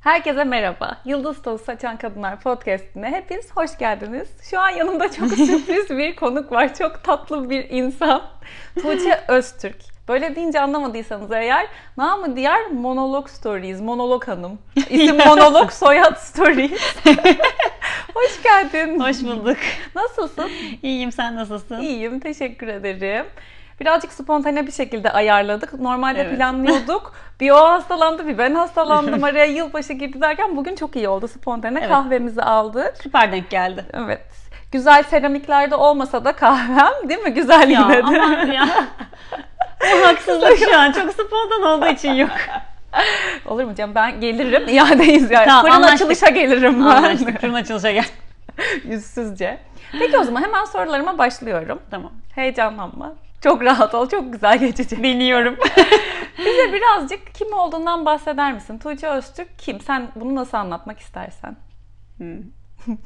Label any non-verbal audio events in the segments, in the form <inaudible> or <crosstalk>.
Herkese merhaba. Yıldız Tozu Saçan Kadınlar Podcast'ine hepiniz hoş geldiniz. Şu an yanımda çok <laughs> sürpriz bir konuk var. Çok tatlı bir insan. Tuğçe <laughs> Öztürk. Böyle deyince anlamadıysanız eğer namı diğer Monolog Stories, Monolog Hanım. İsim <laughs> Monolog, soyad Stories. hoş geldin. Hoş bulduk. Nasılsın? İyiyim, sen nasılsın? İyiyim, teşekkür ederim. Birazcık spontane bir şekilde ayarladık. Normalde Evet. planlıyorduk. <laughs> Bir o hastalandı, bir ben hastalandım. Araya yılbaşı girdi derken bugün çok iyi oldu. Spontane Evet. kahvemizi aldık. Süper denk geldi. Evet. Güzel seramiklerde olmasa da kahvem değil mi? Güzel Ya yine de. aman ya. <laughs> Bu haksızlık şu an çok spontan olduğu için yok. <laughs> Olur mu canım? Ben gelirim. İadeyiz yani. Tamam, Fırın anlaştık. açılışa gelirim ben. Anlaştık. Fırın açılışa gel. Yüzsüzce. Peki o zaman hemen sorularıma başlıyorum. Tamam. Heyecanlanma. Çok rahat ol. Çok güzel geçecek. <laughs> Biliyorum. <laughs> Bize birazcık kim olduğundan bahseder misin? Tuğçe Öztürk kim? Sen bunu nasıl anlatmak istersen? Hmm. <laughs>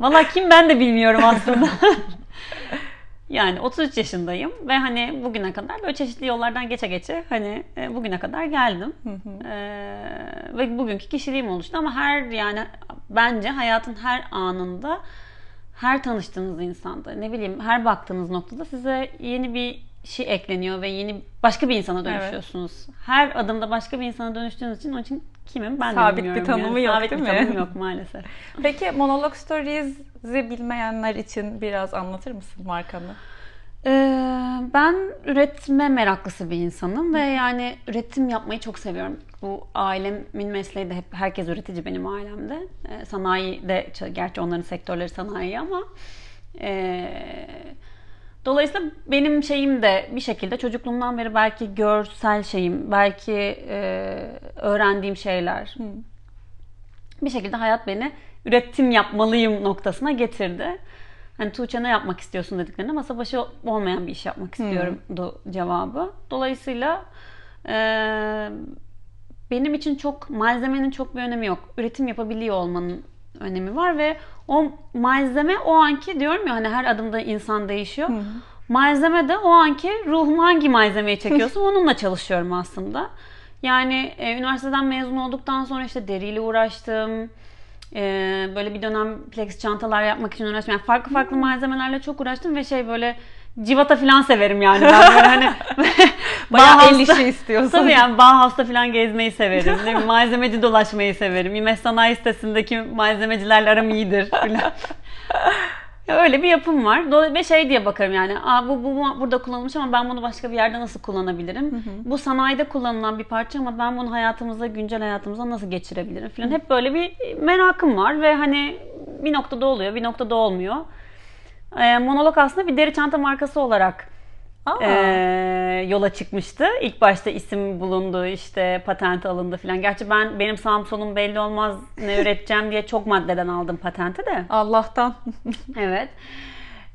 Valla kim ben de bilmiyorum aslında. yani 33 yaşındayım ve hani bugüne kadar böyle çeşitli yollardan geçe geçe hani e, bugüne kadar geldim. Ee, ve bugünkü kişiliğim oluştu ama her yani bence hayatın her anında her tanıştığınız insanda ne bileyim her baktığınız noktada size yeni bir şey ekleniyor ve yeni başka bir insana dönüşüyorsunuz. Her adımda başka bir insana dönüştüğünüz için onun için kimim ben de Sabit bir bilmiyorum. tanımı yok, Sabit değil bir mi? tanımı yok maalesef. Peki Monolog Stories'i bilmeyenler için biraz anlatır mısın markanı? Ee, ben üretme meraklısı bir insanım ve yani üretim yapmayı çok seviyorum. Bu ailemin mesleği de hep herkes üretici benim ailemde. Ee, sanayi de gerçi onların sektörleri sanayi ama ee, dolayısıyla benim şeyim de bir şekilde çocukluğumdan beri belki görsel şeyim, belki öğrendiğim şeyler. Bir şekilde hayat beni üretim yapmalıyım noktasına getirdi. Hani Tuğçe ne yapmak istiyorsun dediklerinde masa başı olmayan bir iş yapmak istiyorumdu cevabı. Dolayısıyla eee, benim için çok malzemenin çok bir önemi yok. Üretim yapabiliyor olmanın önemi var ve o malzeme o anki diyorum ya hani her adımda insan değişiyor. Malzeme de o anki ruhum hangi malzemeyi çekiyorsa <laughs> onunla çalışıyorum aslında. Yani e, üniversiteden mezun olduktan sonra işte deriyle uğraştım. E, böyle bir dönem plex çantalar yapmak için uğraştım. Yani farklı farklı malzemelerle çok uğraştım ve şey böyle civata falan severim yani ben böyle hani <laughs> Bayağı el Bauhaus'ta- işi istiyorsun. Tabii yani Bauhaus'ta falan gezmeyi severim. Ne <laughs> malzemeci dolaşmayı severim. İMES Sanayi sitesindeki malzemecilerle aram iyidir falan. <laughs> Öyle bir yapım var. Ve şey diye bakarım yani. Aa, bu, bu, bu burada kullanılmış ama ben bunu başka bir yerde nasıl kullanabilirim? Bu sanayide kullanılan bir parça ama ben bunu hayatımıza, güncel hayatımıza nasıl geçirebilirim falan. Hep böyle bir merakım var ve hani bir noktada oluyor, bir noktada olmuyor. Ee, monolog aslında bir deri çanta markası olarak Aa, ee, yola çıkmıştı. İlk başta isim bulundu, işte patent alındı falan. Gerçi ben benim sağım solum belli olmaz ne üreteceğim diye çok maddeden aldım patenti de. Allah'tan. Evet.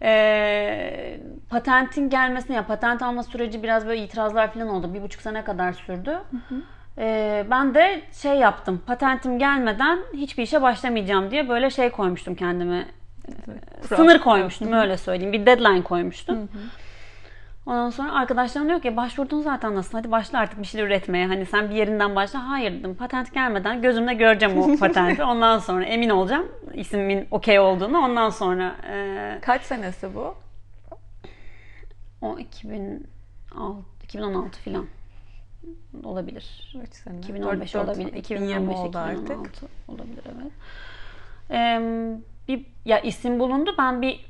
Ee, patentin gelmesine ya patent alma süreci biraz böyle itirazlar falan oldu. Bir buçuk sene kadar sürdü. Ee, ben de şey yaptım. Patentim gelmeden hiçbir işe başlamayacağım diye böyle şey koymuştum kendime. Kural. Sınır koymuştum öyle söyleyeyim. Bir deadline koymuştum. Ondan sonra arkadaşlarım diyor ki başvurdun zaten nasıl hadi başla artık bir şeyler üretmeye. Hani sen bir yerinden başla. Hayır dedim patent gelmeden gözümle göreceğim o <laughs> patenti. Ondan sonra emin olacağım ismimin okey olduğunu. Ondan sonra e, Kaç senesi bu? o 2006, 2016 falan olabilir. 3 sene. 2015 Dört- dört- olabilir. 2020 2015 oldu 2016 artık. olabilir evet. Ee, bir ya isim bulundu. Ben bir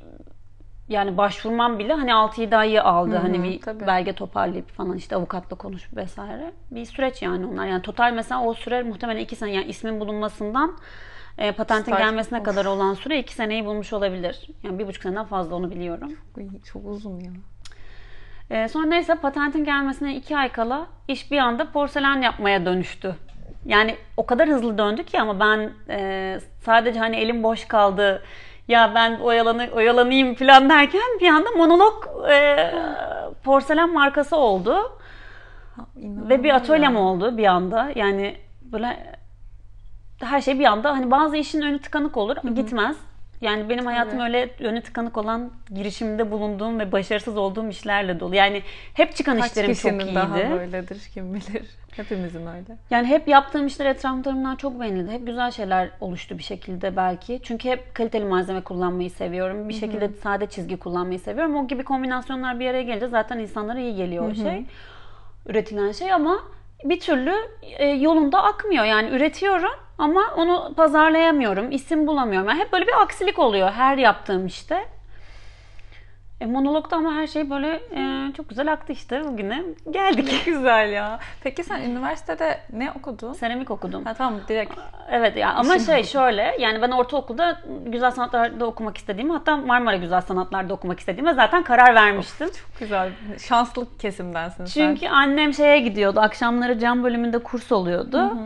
yani başvurmam bile hani 6-7 ayı aldı. Hı hı, hani bir tabii. belge toparlayıp falan işte avukatla konuşup vesaire. Bir süreç yani onlar. Yani total mesela o süre muhtemelen 2 sene yani ismin bulunmasından e, patentin Start- gelmesine Of. kadar olan süre 2 seneyi bulmuş olabilir. Yani bir buçuk seneden fazla onu biliyorum. Uy, Çok uzun ya. Ee, sonra neyse patentin gelmesine iki ay kala iş bir anda porselen yapmaya dönüştü. Yani o kadar hızlı döndü ki ama ben e, sadece hani elim boş kaldı ya ben oyalanı, oyalanayım falan derken bir anda monolog e, porselen markası oldu. Ve bir atölyem oldu bir anda. Yani böyle her şey bir anda hani bazı işin önü tıkanık olur gitmez. Yani benim hayatım öyle önü tıkanık olan girişimde bulunduğum ve başarısız olduğum işlerle dolu. Yani hep çıkan Kaç işlerim çok iyiydi. daha böyledir kim bilir. <laughs> Hepimizin öyle. Yani hep yaptığım işler etrafımdan çok beğenildi. Hep güzel şeyler oluştu bir şekilde belki. Çünkü hep kaliteli malzeme kullanmayı seviyorum. Bir şekilde sade çizgi kullanmayı seviyorum. O gibi kombinasyonlar bir araya gelince zaten insanlara iyi geliyor o şey. Üretilen şey ama bir türlü e, yolunda akmıyor. Yani üretiyorum ama onu pazarlayamıyorum. isim bulamıyorum. Yani hep böyle bir aksilik oluyor her yaptığım işte. E, monologda ama her şey böyle e, çok güzel aktı işte bugüne. Geldik. Güzel ya. Peki sen üniversitede ne okudun? Seramik okudum. Ha tamam direkt. Evet ya ama şey şöyle yani ben ortaokulda güzel sanatlarda okumak istediğimi hatta Marmara Güzel Sanatlar'da okumak istediğime zaten karar vermiştim. Çok güzel. Şanslı kesimdensin sen. Çünkü annem şeye gidiyordu. Akşamları cam bölümünde kurs oluyordu.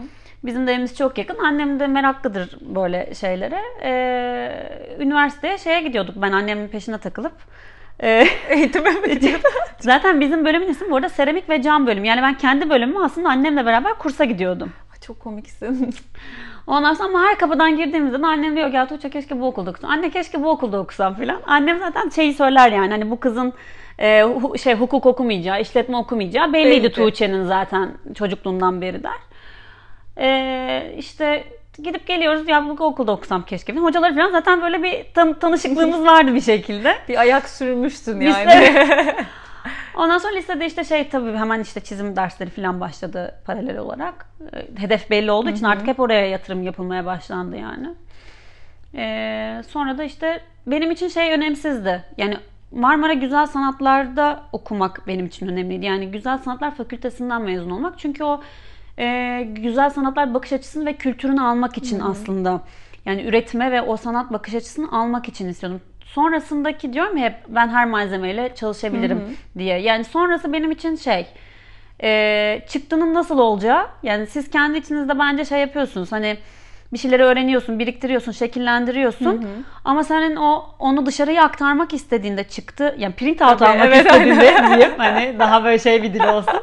Bizim de evimiz çok yakın. Annem de meraklıdır böyle şeylere. Ee, üniversiteye şeye gidiyorduk. Ben annemin peşine takılıp. Ee, <laughs> eğitime mi <laughs> zaten bizim bölümün ismi bu arada seramik ve cam bölümü. Yani ben kendi bölümümü aslında annemle beraber kursa gidiyordum. Ay, Çok komiksin. <laughs> Ondan sonra ama her kapıdan girdiğimizde de annem diyor ki ya Tuğçe keşke bu okulda okusan. Anne keşke bu okulda okusam filan. Annem zaten şeyi söyler yani hani bu kızın e, hu- şey hukuk okumayacağı, işletme okumayacağı belliydi Belliydi. Tuğçe'nin zaten çocukluğundan beri der. E, işte gidip geliyoruz ya bu okulda okusam keşke. falan. Hocaları falan zaten böyle bir tan- tanışıklığımız vardı bir şekilde. Bir ayak sürmüşsün Biz yani. de- <laughs> Ondan sonra lisede işte şey tabii hemen işte çizim dersleri falan başladı paralel olarak. Ee, Hedef belli olduğu için artık hep oraya yatırım yapılmaya başlandı yani. Ee, sonra da işte benim için şey önemsizdi. Yani Marmara Güzel Sanatlar'da okumak benim için önemliydi. Yani Güzel Sanatlar Fakültesinden mezun olmak. Çünkü o e, güzel sanatlar bakış açısını ve kültürünü almak için aslında yani üretme ve o sanat bakış açısını almak için istiyordum. Sonrasındaki diyorum ya hep ben her malzemeyle çalışabilirim diye. Yani sonrası benim için şey e, çıktının nasıl olacağı yani siz kendi içinizde bence şey yapıyorsunuz hani bir şeyleri öğreniyorsun, biriktiriyorsun, şekillendiriyorsun. Ama senin o onu dışarıya aktarmak istediğinde çıktı. Yani print out Tabii, almak evet, istediğinde diyeyim hani daha böyle şey bir dil olsun.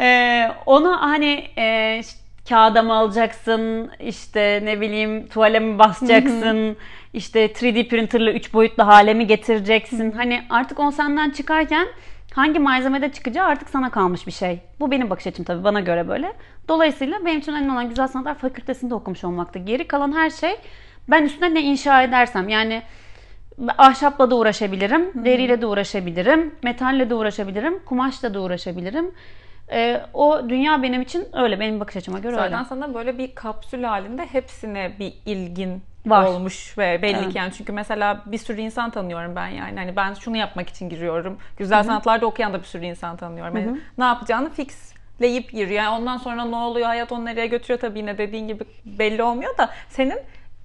Ee, onu hani e, ş- kağıda mı alacaksın, işte ne bileyim tuvale mi basacaksın, işte 3D printerla 3 boyutlu hale mi getireceksin? Hani artık o senden çıkarken hangi malzemede çıkacağı artık sana kalmış bir şey. Bu benim bakış açım tabii bana göre böyle. Dolayısıyla benim için önemli olan Güzel Sanatlar Fakültesinde okumuş olmakta. Geri kalan her şey ben üstüne ne inşa edersem yani ahşapla da uğraşabilirim, deriyle de uğraşabilirim, metalle de uğraşabilirim, kumaşla da uğraşabilirim. Ee, o dünya benim için öyle, benim bakış açıma göre Zaten öyle. sana böyle bir kapsül halinde hepsine bir ilgin Var. olmuş ve belli Evet. ki yani çünkü mesela bir sürü insan tanıyorum ben yani hani ben şunu yapmak için giriyorum. Güzel sanatlarda okuyan da bir sürü insan tanıyorum. Yani ne yapacağını fixleyip giriyor. Yani ondan sonra ne oluyor, hayat onu nereye götürüyor tabii yine dediğin gibi belli olmuyor da senin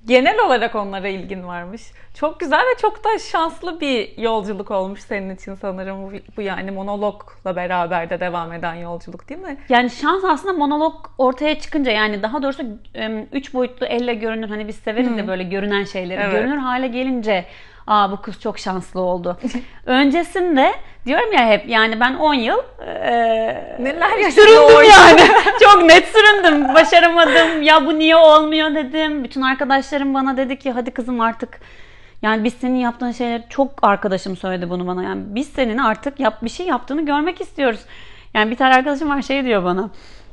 genel olarak onlara ilgin varmış. Çok güzel ve çok da şanslı bir yolculuk olmuş senin için sanırım bu, bu yani monologla beraber de devam eden yolculuk değil mi? Yani şans aslında monolog ortaya çıkınca yani daha doğrusu üç boyutlu elle görünür hani biz severiz ya böyle görünen şeyleri. Evet. Görünür hale gelince aa bu kız çok şanslı oldu. <laughs> Öncesinde diyorum ya hep yani ben 10 yıl e, Neler yaşadın süründüm yani. <laughs> çok net süründüm. Başaramadım. Ya bu niye olmuyor dedim. Bütün arkadaşlarım bana dedi ki hadi kızım artık yani biz senin yaptığın şeyleri çok arkadaşım söyledi bunu bana. Yani biz senin artık yap bir şey yaptığını görmek istiyoruz. Yani bir tane arkadaşım var şey diyor bana.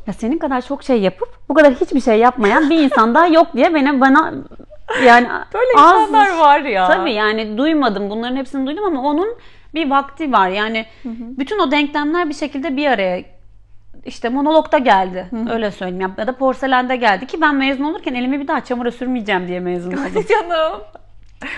Ya senin kadar çok şey yapıp bu kadar hiçbir şey yapmayan bir insan daha yok diye beni bana yani Böyle az- insanlar var ya. Tabii yani duymadım. Bunların hepsini duydum ama onun bir vakti var. Yani bütün o denklemler bir şekilde bir araya işte monologda geldi. Öyle söyleyeyim. Ya- da porselende geldi ki ben mezun olurken elimi bir daha çamura sürmeyeceğim diye mezun oldum. Hadi canım.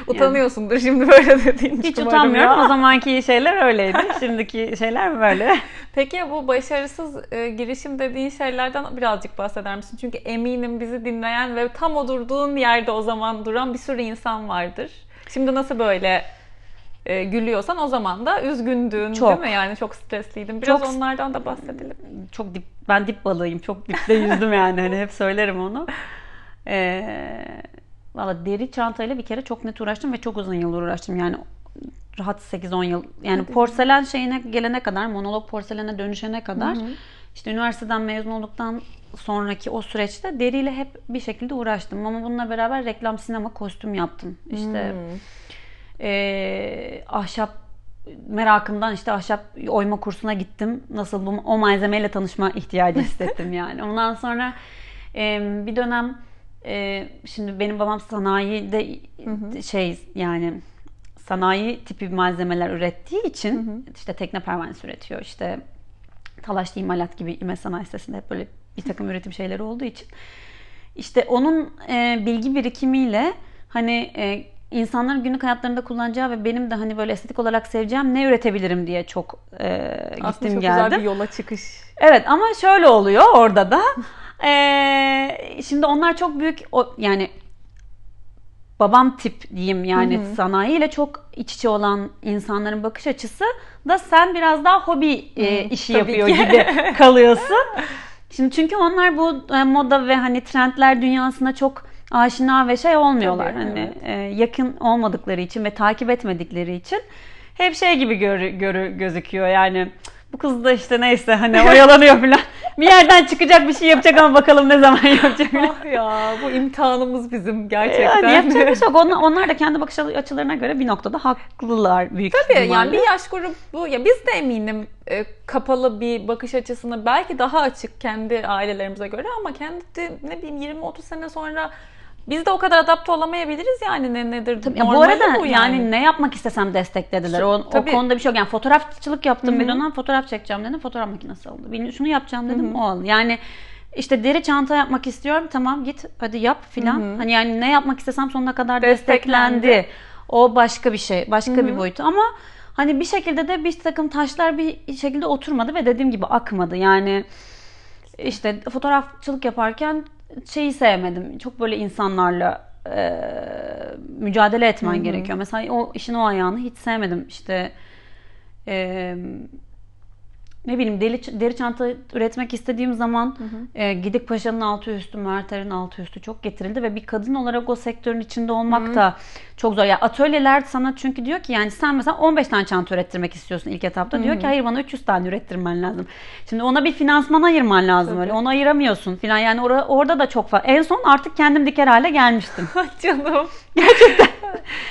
Utanıyorsundur şimdi böyle dediğin Hiç utanmıyorum. O zamanki şeyler öyleydi. Şimdiki şeyler böyle. <laughs> Peki ya bu başarısız e, girişim dediğin şeylerden birazcık bahseder misin? Çünkü eminim bizi dinleyen ve tam oturduğun yerde o zaman duran bir sürü insan vardır. Şimdi nasıl böyle e, gülüyorsan o zaman da üzgündün Çok. değil mi? Yani çok stresliydin. Biraz Çok- onlardan da bahsedelim. Çok dip, ben dip balığıyım. Çok dipte yüzdüm yani. Hani hep söylerim onu. Ee, Valla deri çantayla bir kere çok net uğraştım ve çok uzun yıllar uğraştım. Yani rahat 8-10 yıl. Yani porselen şeyine gelene kadar, monolog porselene dönüşene kadar işte üniversiteden mezun olduktan sonraki o süreçte deriyle hep bir şekilde uğraştım. Ama bununla beraber reklam, sinema, kostüm yaptım. İşte Hmm. E, ahşap merakımdan işte ahşap oyma kursuna gittim. Nasıl bu o malzemeyle tanışma ihtiyacı <laughs> hissettim yani. Ondan sonra e, bir dönem e, şimdi benim babam sanayide şey yani sanayi tipi malzemeler ürettiği için işte tekne pervanesi üretiyor işte talaşlı imalat gibi İME Sanayi Sitesi'nde hep böyle bir takım üretim şeyleri olduğu için işte onun e, bilgi birikimiyle hani e, insanların günlük hayatlarında kullanacağı ve benim de hani böyle estetik olarak seveceğim ne üretebilirim diye çok e, gittim Aslında çok geldim. güzel bir yola çıkış. Evet ama şöyle oluyor orada da. Ee, <laughs> şimdi onlar çok büyük o, yani babam tip diyeyim yani sanayiyle çok iç içe olan insanların bakış açısı da sen biraz daha hobi e, işi tabii yapıyor ki. gibi <laughs> kalıyorsun. Şimdi çünkü onlar bu e, moda ve hani trendler dünyasına çok aşina ve şey olmuyorlar. Tabii, hani evet. e, yakın olmadıkları için ve takip etmedikleri için hep şey gibi görü, görü gözüküyor yani bu kız da işte neyse hani <laughs> oyalanıyor falan. Bir yerden çıkacak bir şey yapacak ama bakalım ne zaman yapacak. ah ya bu imtihanımız bizim gerçekten. Yani yapacak bir şey yok. <laughs> Onlar, onlar da kendi bakış açılarına göre bir noktada haklılar büyük Tabii yani ihtimalle. bir yaş grubu ya biz de eminim e, kapalı bir bakış açısına belki daha açık kendi ailelerimize göre ama kendi ne bileyim 20-30 sene sonra biz de o kadar adapte olamayabiliriz yani ne nedir Tabii, ya bu arada bu yani. ne yapmak istesem desteklediler. O, o konuda bir şey yok. Yani fotoğrafçılık yaptım bir dönem fotoğraf çekeceğim dedim. Fotoğraf makinesi alındı. Benim şunu yapacağım dedim o alındı. Yani işte deri çanta yapmak istiyorum. Tamam git hadi yap filan. Hani yani ne yapmak istesem sonuna kadar Desteklendi. desteklendi. O başka bir şey. Başka bir boyutu ama hani bir şekilde de bir takım taşlar bir şekilde oturmadı ve dediğim gibi akmadı. Yani işte fotoğrafçılık yaparken şeyi sevmedim. Çok böyle insanlarla e, mücadele etmen gerekiyor. Mesela o işin o ayağını hiç sevmedim. İşte e, ne bileyim deri, deri çanta üretmek istediğim zaman e, Gidik Paşa'nın altı üstü, Merter'in altı üstü çok getirildi ve bir kadın olarak o sektörün içinde olmak da çok zor. Ya atölyeler sana çünkü diyor ki yani sen mesela 15 tane çanta ürettirmek istiyorsun ilk etapta. Diyor ki hayır bana 300 tane ürettirmen lazım. Şimdi ona bir finansman ayırman lazım öyle. Onu ayıramıyorsun filan. Yani ora- orada da çok fazla. En son artık kendim diker hale gelmiştim. <laughs> Canım. Gerçekten.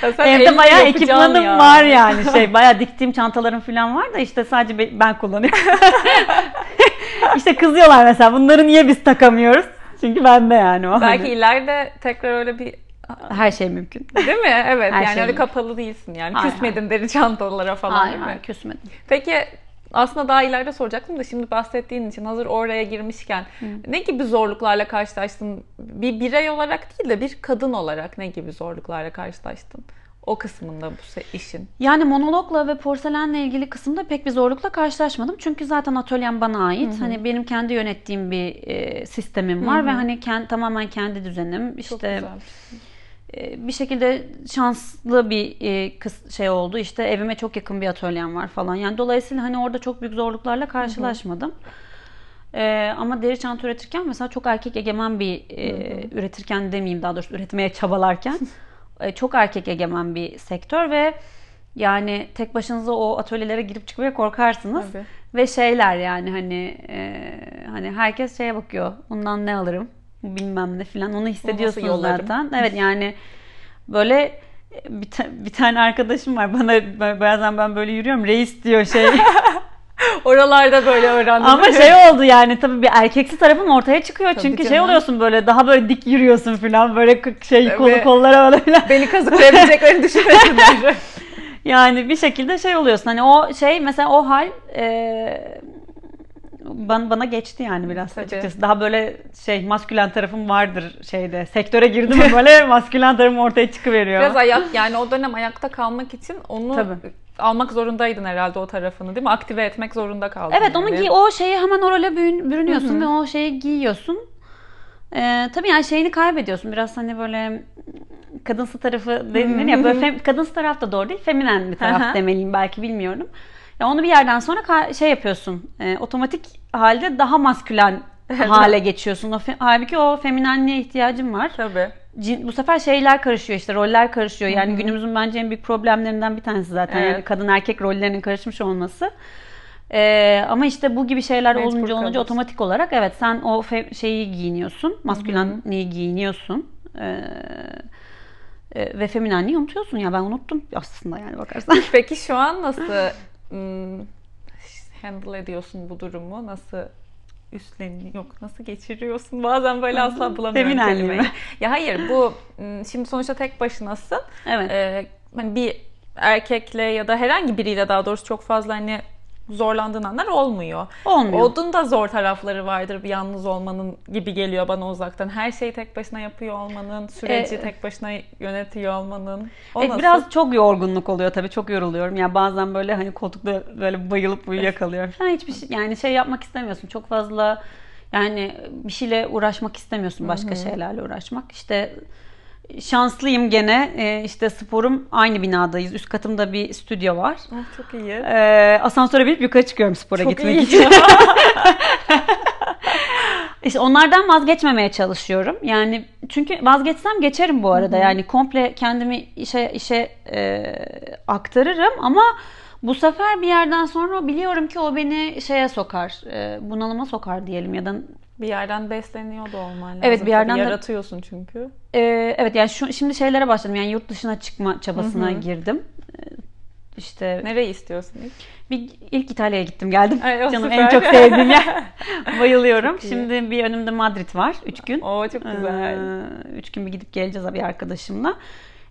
<laughs> Sen Evde bayağı ekipmanım ya. var yani şey bayağı diktiğim çantalarım falan var da işte sadece be- ben kullanıyorum. <laughs> işte kızıyorlar mesela bunları niye biz takamıyoruz? Çünkü bende yani o. Belki Hani ileride tekrar öyle bir her şey mümkün. değil mi? Evet Her yani şey öyle mümkün. kapalı değilsin yani. Hayır, Küsmedin deri çantalara falan Hayır, değil mi? hayır küsmedim. Peki aslında daha ileride soracaktım da şimdi bahsettiğin için hazır oraya girmişken ne gibi zorluklarla karşılaştın? Bir birey olarak değil de bir kadın olarak ne gibi zorluklarla karşılaştın? O kısmında bu işin. Yani monologla ve porselenle ilgili kısımda pek bir zorlukla karşılaşmadım. Çünkü zaten atölyem bana ait. Hani benim kendi yönettiğim bir e, sistemim var ve hani kend, tamamen kendi düzenim. Çok İşte güzel. E, bir şekilde şanslı bir e, şey oldu. İşte evime çok yakın bir atölyem var falan. Yani dolayısıyla hani orada çok büyük zorluklarla karşılaşmadım. E, ama deri çanta üretirken mesela çok erkek egemen bir e, üretirken demeyeyim daha doğrusu üretmeye çabalarken <laughs> e, çok erkek egemen bir sektör ve yani tek başınıza o atölyelere girip çıkmaya korkarsınız. Tabii. Ve şeyler yani hani e, hani herkes şeye bakıyor. Bundan ne alırım? Bilmem ne falan. Onu hissediyorsunuz zaten. Evet yani böyle bir, ta- bir tane arkadaşım var bana bazen ben böyle yürüyorum reis diyor şey <laughs> Oralarda böyle öğrendim. ama şey oldu yani tabii bir erkeksi tarafın ortaya çıkıyor Tabii çünkü şey canım. oluyorsun böyle daha böyle dik yürüyorsun falan böyle şey kolu kollara böyle falan. Beni kazıklayabileceklerini <laughs> düşünmesinler. Yani bir şekilde şey oluyorsun hani o şey mesela o hal e, bana, bana geçti yani biraz Tabii. açıkçası. Daha böyle şey maskülen tarafım vardır şeyde. Sektöre girdim <laughs> mi böyle maskülen tarafım ortaya çıkıveriyor. Biraz ayak yani o dönem ayakta kalmak için onu Tabii. almak zorundaydın herhalde o tarafını değil mi? Aktive etmek zorunda kaldın. Evet onu yani. giy o şeyi hemen o role bürün- bürünüyorsun ve o şeyi giyiyorsun. Ee, tabii yani şeyini kaybediyorsun. Biraz hani böyle kadınsı tarafı denilir ya böyle fem- kadınsı taraf da doğru değil. Feminen bir taraf demeliyim belki bilmiyorum. Ya onu bir yerden sonra şey yapıyorsun. e, otomatik halde daha maskülen hale geçiyorsun. O halbuki o feminenliğe ihtiyacın var. Tabii. Cin- bu sefer şeyler karışıyor işte roller karışıyor. Yani günümüzün bence en büyük problemlerinden bir tanesi zaten. Evet. Yani kadın erkek rollerinin karışmış olması. Ee, ama işte bu gibi şeyler Mecbur olunca olunca otomatik olarak evet sen o fe- şeyi giyiniyorsun. Maskülenliği giyiniyorsun. Ee, ve feminenliği unutuyorsun ya ben unuttum aslında yani bakarsan. Peki şu an nasıl <laughs> handle ediyorsun bu durumu? Nasıl üstleniyor? Yok nasıl geçiriyorsun? Bazen böyle asla <laughs> bulamıyorum Feminenliği kelimeyi. mi? <laughs> Ya hayır bu hmm, şimdi sonuçta tek başınasın. evet. Ee, hani bir erkekle ya da herhangi biriyle daha doğrusu çok fazla hani zorlandığın anlar olmuyor. Olmuyor. Onun da zor tarafları vardır bir yalnız olmanın gibi geliyor bana uzaktan. Her şeyi tek başına yapıyor olmanın, süreci E, tek başına yönetiyor olmanın. O Evet, nasıl? biraz çok yorgunluk oluyor tabii çok yoruluyorum. Yani bazen böyle hani koltukta böyle bayılıp uyuyakalıyorum falan. Hiçbir şey yani şey yapmak istemiyorsun. Çok fazla yani bir şeyle uğraşmak istemiyorsun. Başka şeylerle uğraşmak. İşte şanslıyım gene. Ee, işte sporum aynı binadayız. Üst katımda bir stüdyo var. Oh, çok iyi. Ee, asansöre binip yukarı çıkıyorum spora Çok gitmek iyi. için. <laughs> <laughs> İşte onlardan vazgeçmemeye çalışıyorum. Yani çünkü vazgeçsem geçerim bu arada. Yani komple kendimi işe işe e, aktarırım ama bu sefer bir yerden sonra biliyorum ki o beni şeye sokar. e, bunalıma sokar diyelim ya da Bir yerden besleniyor da olman lazım. Evet, bir yerden Tabii yaratıyorsun çünkü. e, evet yani şu şimdi şeylere başladım. Yani yurt dışına çıkma çabasına girdim. E, İşte Nereyi istiyorsun ilk? Bir ilk İtalya'ya gittim geldim. Ay, Canım süper. en çok sevdiğim yer. <laughs> <laughs> Bayılıyorum. Şimdi bir önümde Madrid var. Üç gün. Oo çok güzel. Ee, üç gün bir gidip geleceğiz bir arkadaşımla.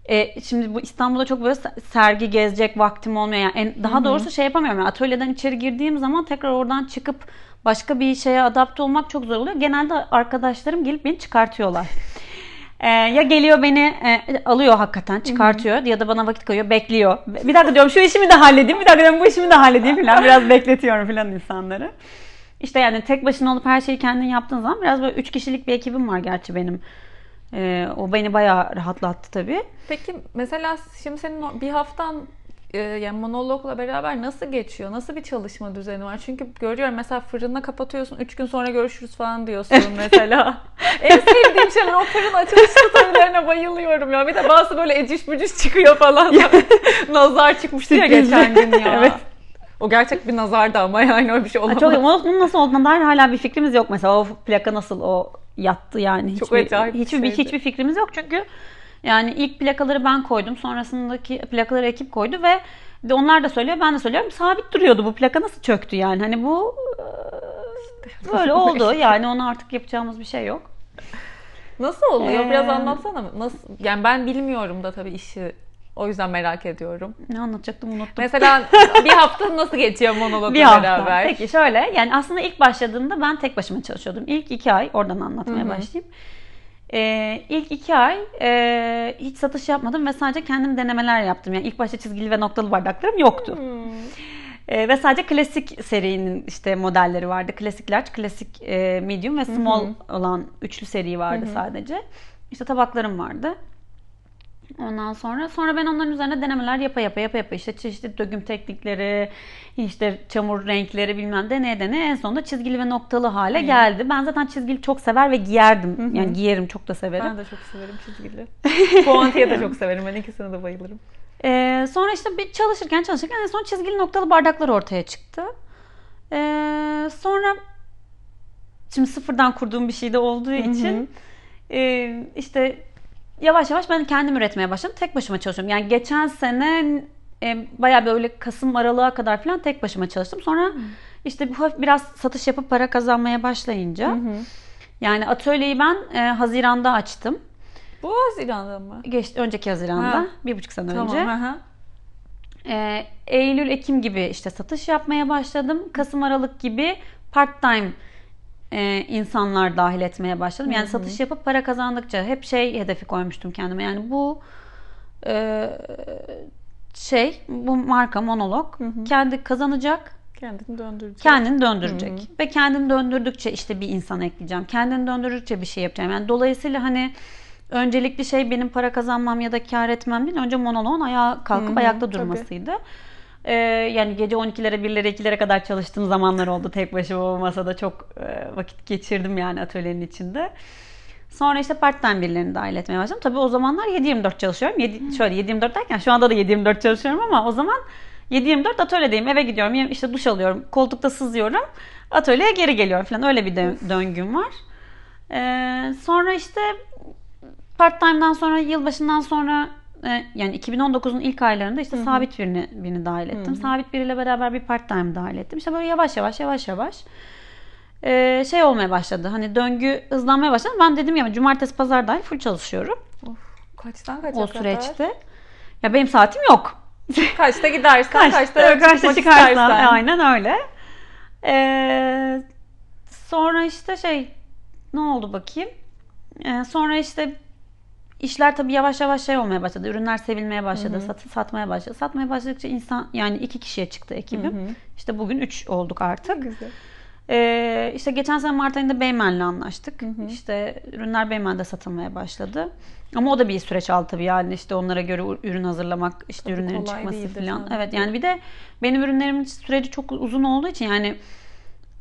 Ee, şimdi bu İstanbul'da çok böyle se- sergi gezecek vaktim olmuyor. Yani en, daha doğrusu şey yapamıyorum. Yani atölyeden içeri girdiğim zaman tekrar oradan çıkıp başka bir şeye adapte olmak çok zor oluyor. Genelde arkadaşlarım gelip beni çıkartıyorlar. Ee, ya geliyor beni e, alıyor hakikaten çıkartıyor ya da bana vakit koyuyor bekliyor. Bir dakika diyorum şu işimi de halledeyim bir dakika diyorum bu işimi de halledeyim falan biraz bekletiyorum falan insanları. İşte yani tek başına olup her şeyi kendin yaptığın zaman biraz böyle üç kişilik bir ekibim var gerçi benim. Ee, o beni bayağı rahatlattı tabii. Peki mesela şimdi senin bir haftan e, yani monologla beraber nasıl geçiyor? Nasıl bir çalışma düzeni var? Çünkü görüyorum mesela fırına kapatıyorsun. Üç gün sonra görüşürüz falan diyorsun <laughs> mesela. en sevdiğim şeyler o fırın açılış storylerine bayılıyorum ya. Bir de bazı böyle eciş bücüş çıkıyor falan. <laughs> Nazar çıkmıştı ya geçen gün ya. Evet. O gerçek bir nazardı ama yani öyle bir şey olamaz. Çok, onun nasıl olduğuna dair hala bir fikrimiz yok mesela o plaka nasıl o yattı yani. Çok hiçbir, acayip bir hiçbir, şeydi. hiçbir fikrimiz yok çünkü yani ilk plakaları ben koydum sonrasındaki plakaları ekip koydu ve de onlar da söylüyor ben de söylüyorum sabit duruyordu bu plaka nasıl çöktü yani hani bu e, böyle <laughs> oldu yani ona artık yapacağımız bir şey yok. Nasıl oluyor? Biraz Ee, anlatsana. Nasıl? Yani ben bilmiyorum da tabii işi. O yüzden merak ediyorum. Ne anlatacaktım unuttum. Mesela <laughs> bir hafta nasıl geçiyor monologla bir hafta. beraber? Peki şöyle yani aslında ilk başladığımda ben tek başıma çalışıyordum. İlk iki ay oradan anlatmaya başlayayım. Ee, ilk iki ay e, hiç satış yapmadım ve sadece kendim denemeler yaptım. Yani ilk başta çizgili ve noktalı bardaklarım yoktu. Ee, ve sadece klasik serinin işte modelleri vardı. Klasik large, klasik e, medium ve small olan üçlü seri vardı sadece. İşte tabaklarım vardı. Ondan sonra sonra ben onların üzerine denemeler yapa yapa yapa yapa işte çeşitli döküm teknikleri, işte çamur renkleri bilmem deneye deneye en sonunda çizgili ve noktalı hale geldi. Ben zaten çizgili çok sever ve giyerdim. Yani giyerim çok da severim. Ben de çok severim çizgili. <laughs> Puantiye de çok severim. Ben ikisine de bayılırım. Ee, sonra işte bir çalışırken çalışırken en son çizgili noktalı bardaklar ortaya çıktı. Ee, sonra şimdi sıfırdan kurduğum bir şey de olduğu için e, işte yavaş yavaş ben kendim üretmeye başladım. Tek başıma çalışıyorum. Yani geçen sene e, bayağı böyle Kasım aralığa kadar falan tek başıma çalıştım. Sonra işte bu hafif biraz satış yapıp para kazanmaya başlayınca yani atölyeyi ben e, Haziran'da açtım. Bu Haziran'da mı? Geçti önceki Haziran'da. Ha. Bir buçuk sene Tamam. önce. Ee, Eylül, Ekim gibi işte satış yapmaya başladım. Kasım, Aralık gibi part time e, insanlar dahil etmeye başladım. Yani satış yapıp para kazandıkça hep şey hedefi koymuştum kendime. Yani bu e, şey, bu marka monolog kendi kazanacak, Kendini döndürecek. kendini döndürecek. Ve kendini döndürdükçe işte bir insan ekleyeceğim. Kendini döndürdükçe bir şey yapacağım. Yani dolayısıyla hani öncelikli şey benim para kazanmam ya da kar etmem değil. Önce monoloğun ayağa kalkıp ayakta tabii. Ee, yani gece 12'lere 1'lere 2'lere kadar çalıştığım zamanlar oldu. Tek başıma o masada çok e, vakit geçirdim yani atölyenin içinde. Sonra işte part time birilerini dahil etmeye başladım. Tabii o zamanlar 7-24 çalışıyorum. 7, şöyle 7-24 derken şu anda da 7-24 çalışıyorum ama o zaman 7-24 atölyedeyim. Eve gidiyorum. işte duş alıyorum. Koltukta sızıyorum. Atölyeye geri geliyorum falan. Öyle bir dö- döngüm var. Ee, sonra işte part time'dan sonra yılbaşından sonra e, yani 2019'un ilk aylarında işte Hı-hı. sabit birini birini dahil ettim. Hı-hı. Sabit biriyle beraber bir part time dahil ettim. İşte böyle yavaş yavaş yavaş yavaş e, şey olmaya başladı. Hani döngü hızlanmaya başladı. Ben dedim ya cumartesi pazar dahil full çalışıyorum. Of, kaçtan kaça o süreçte. Ya benim saatim yok. <laughs> Kaçta gidersen, Kaç, kaçta, kaçta çıkarsan. Aynen öyle. Ee, sonra işte şey ne oldu bakayım. Ee, sonra işte işler tabii yavaş yavaş şey olmaya başladı. Ürünler sevilmeye başladı. Sat, satmaya başladı. Satmaya başladıkça insan yani iki kişiye çıktı ekibim. Hı hı. İşte bugün üç olduk artık. Güzel. Ee, işte geçen sene Mart ayında Beymen'le anlaştık. Hı hı. İşte ürünler Beymen'de satılmaya başladı. Ama o da bir süreç aldı tabii yani işte onlara göre ürün hazırlamak, işte tabii ürünlerin çıkması falan. Evet yani bir de benim ürünlerimin süreci çok uzun olduğu için yani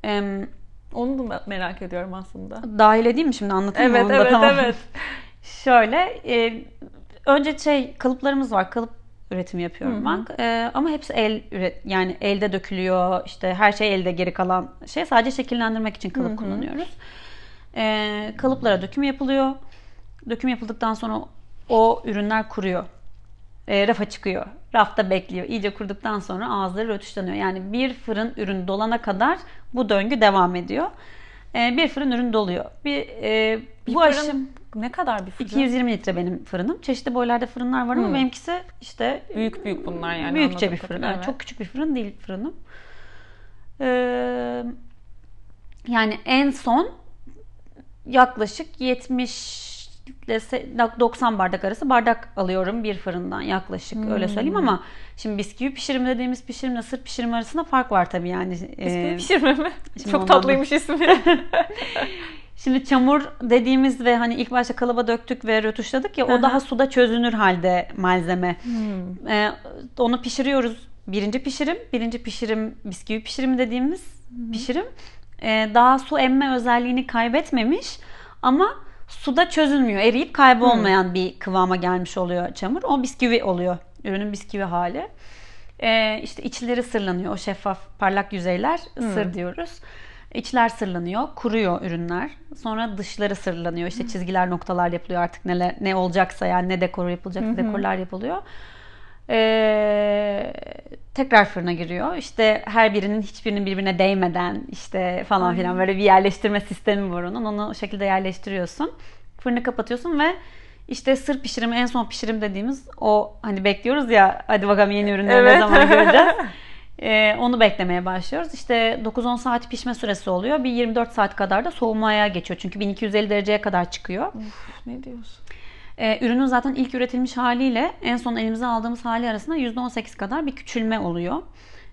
em, onu da merak ediyorum aslında. Dahil edeyim mi şimdi anlatayım evet, mı? Onu evet, tamam. evet. <laughs> Şöyle, e, önce şey kalıplarımız var. Kalıp üretimi yapıyorum Hı-hı. ben. E, ama hepsi el üret yani elde dökülüyor. İşte her şey elde geri kalan şey sadece şekillendirmek için kalıp Hı-hı. kullanıyoruz. E, kalıplara döküm yapılıyor. Döküm yapıldıktan sonra o ürünler kuruyor. E, rafa çıkıyor. Rafta bekliyor. İyice kurduktan sonra ağızları rötuşlanıyor. Yani bir fırın ürün dolana kadar bu döngü devam ediyor. E, bir fırın ürün doluyor. Bir, e, bir bu fırın aşım ne kadar bir fırın? 220 litre benim fırınım. Çeşitli boylarda fırınlar var ama hmm. benimkisi işte büyük büyük bunlar yani. Büyükçe bir fırın. Evet. Çok küçük bir fırın değil fırınım. Ee, yani en son yaklaşık 70 ile 90 bardak arası bardak alıyorum bir fırından yaklaşık hmm. öyle söyleyeyim ama şimdi bisküvi pişirim dediğimiz pişirimle sırf pişirim arasında fark var tabii yani. Bisküvi ee, pişirme mi? Çok tatlıymış ismi. <laughs> Şimdi çamur dediğimiz ve hani ilk başta kalıba döktük ve rötuşladık ya o daha suda çözünür halde malzeme. Hmm. Ee, onu pişiriyoruz. Birinci pişirim, birinci pişirim bisküvi pişirimi dediğimiz hmm. pişirim. Ee, daha su emme özelliğini kaybetmemiş ama suda çözülmüyor. Eriyip kaybolmayan hmm. bir kıvama gelmiş oluyor çamur. O bisküvi oluyor. Ürünün bisküvi hali. Ee, işte içleri sırlanıyor. O şeffaf parlak yüzeyler hmm. sır diyoruz. İçler sırlanıyor, kuruyor ürünler. Sonra dışları sırlanıyor. İşte çizgiler, noktalar yapılıyor artık neler ne olacaksa yani ne dekor yapılacak, dekorlar yapılıyor. Ee, tekrar fırına giriyor. İşte her birinin hiçbirinin birbirine değmeden işte falan filan böyle bir yerleştirme sistemi var onun. Onu o şekilde yerleştiriyorsun. Fırını kapatıyorsun ve işte sır pişirimi en son pişirim dediğimiz o hani bekliyoruz ya hadi bakalım yeni ürünleri evet. ne zaman göreceğiz. <laughs> Ee, onu beklemeye başlıyoruz. İşte 9-10 saat pişme süresi oluyor. Bir 24 saat kadar da soğumaya geçiyor. Çünkü 1250 dereceye kadar çıkıyor. Uf, ne diyorsun? Ee, ürünün zaten ilk üretilmiş haliyle en son elimize aldığımız hali arasında %18 kadar bir küçülme oluyor.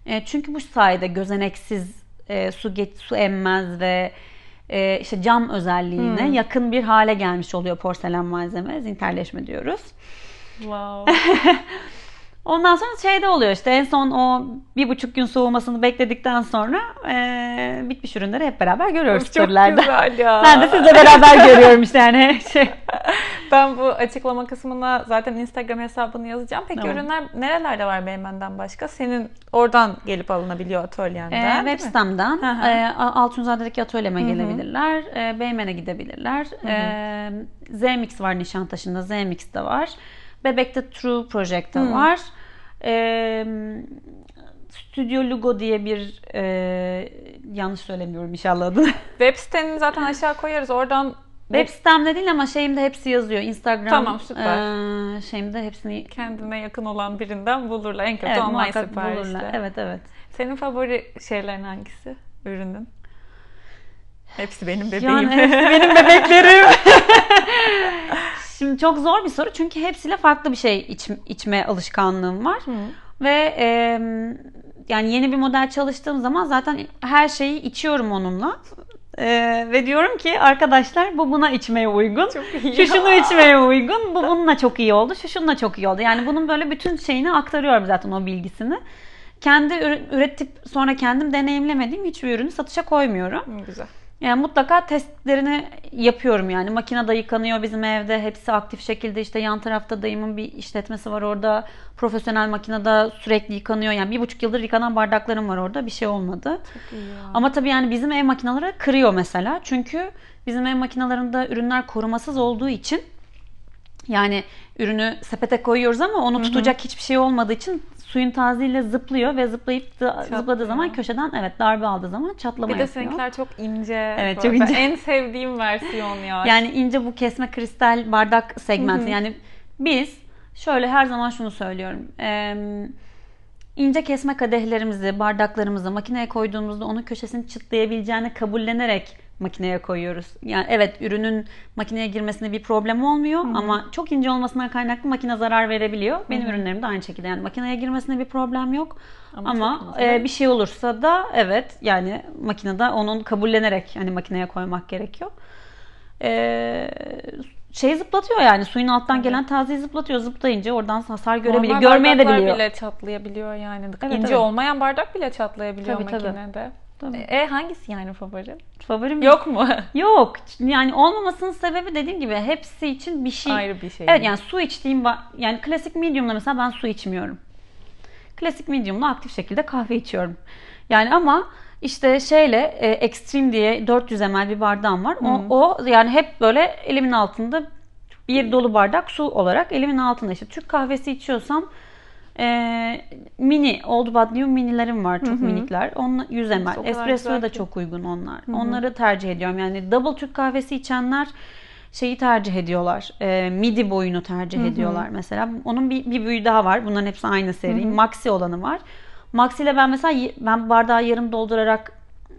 E, çünkü bu sayede gözeneksiz e, su geç, su emmez ve e, işte cam özelliğine hmm. yakın bir hale gelmiş oluyor porselen malzeme. Zinterleşme diyoruz. Wow. <laughs> Ondan sonra şeyde oluyor işte en son o bir buçuk gün soğumasını bekledikten sonra e, bitmiş ürünleri hep beraber görüyoruz Çok storylerde. güzel ya. <laughs> Ben de sizle beraber görüyorum işte yani. <laughs> Şey. Ben bu açıklama kısmına zaten Instagram hesabını yazacağım. Peki tamam. ürünler nerelerde var Beymen'den başka? Senin oradan gelip alınabiliyor atölyenden e, Web sitemden e, Altunzade'deki atölyeme gelebilirler. E, Beymen'e gidebilirler. E, Zmix var Nişantaşı'nda. Zmix de var. Bebek'te True Project'te hmm. var. Ee, Studio Lugo diye bir e, yanlış söylemiyorum inşallah adını. <laughs> Web siteni zaten aşağı koyarız. Oradan Web sitemde değil ama şeyimde hepsi yazıyor. Instagram tamam, süper. E, şeyimde hepsini kendine yakın olan birinden bulurlar. En kötü evet, online siparişte. Evet evet. Senin favori şeylerin hangisi? Ürünün? Hepsi benim bebeğim. Yani hepsi benim <laughs> bebeklerim. <laughs> Şimdi çok zor bir soru çünkü hepsiyle farklı bir şey iç, içme alışkanlığım var. Hı. Ve e, yani yeni bir model çalıştığım zaman zaten her şeyi içiyorum onunla. Ee, ve diyorum ki arkadaşlar bu buna içmeye uygun. Çok iyi şu şunu <laughs> içmeye uygun. Bu bununla çok iyi oldu. Şu şununla çok iyi oldu. Yani bunun böyle bütün şeyini aktarıyorum zaten o bilgisini. Kendi üretip sonra kendim deneyimlemediğim hiçbir ürünü satışa koymuyorum. Güzel. Yani mutlaka testlerini yapıyorum yani. Makinede yıkanıyor bizim evde. Hepsi aktif şekilde işte yan tarafta dayımın bir işletmesi var orada. Profesyonel makinede sürekli yıkanıyor. Yani bir buçuk yıldır yıkanan bardaklarım var orada. Bir şey olmadı. Ama tabii yani bizim ev makineleri kırıyor mesela. Çünkü bizim ev makinelerinde ürünler korumasız olduğu için yani ürünü sepete koyuyoruz ama onu tutacak hiçbir şey olmadığı için suyun taziyle zıplıyor ve zıplayıp da, zıpladığı zaman köşeden evet darbe aldığı zaman çatlama Bir de yapıyor. seninkiler çok ince. Evet, çok ince. En sevdiğim versiyon ya. <laughs> Yani ince bu kesme kristal bardak segmenti. Yani biz şöyle her zaman şunu söylüyorum. Ee, ince kesme kadehlerimizi, bardaklarımızı makineye koyduğumuzda onun köşesini çıtlayabileceğini kabullenerek makineye koyuyoruz. Yani evet ürünün makineye girmesinde bir problem olmuyor ama çok ince olmasından kaynaklı makine zarar verebiliyor. Benim ürünlerim de aynı şekilde yani makineye girmesinde bir problem yok. Ama Ama, e, bir şey olursa da evet yani makinede onun kabullenerek hani makineye koymak gerekiyor. Ee, şey zıplatıyor yani suyun alttan gelen tazeyi zıplatıyor. Zıplayınca oradan hasar görebiliyor. Normal Görmeye de biliyor. bile çatlayabiliyor yani. Evet, İnce evet. olmayan bardak bile çatlayabiliyor tabii. makinede. Tabii. E hangisi yani favori? Favorim Yok mu? <laughs> Yok. Yani olmamasının sebebi dediğim gibi hepsi için bir şey. Ayrı bir şey. Evet yani su içtiğim yani klasik medium'la mesela ben su içmiyorum. Klasik medium'la aktif şekilde kahve içiyorum. Yani ama işte şeyle e, Extreme diye 400 ml bir bardağım var. O, o yani hep böyle elimin altında bir dolu bardak su olarak elimin altında işte Türk kahvesi içiyorsam e, mini Old New minilerim var çok minikler. Onun 100 o ml. Espresso'ya da çok uygun onlar. Onları tercih ediyorum. Yani double Türk kahvesi içenler şeyi tercih ediyorlar. E, midi boyunu tercih ediyorlar mesela. Onun bir, bir büyüğü daha var. Bunların hepsi aynı seri. Maxi olanı var. Maxi ile ben mesela ben bardağı yarım doldurarak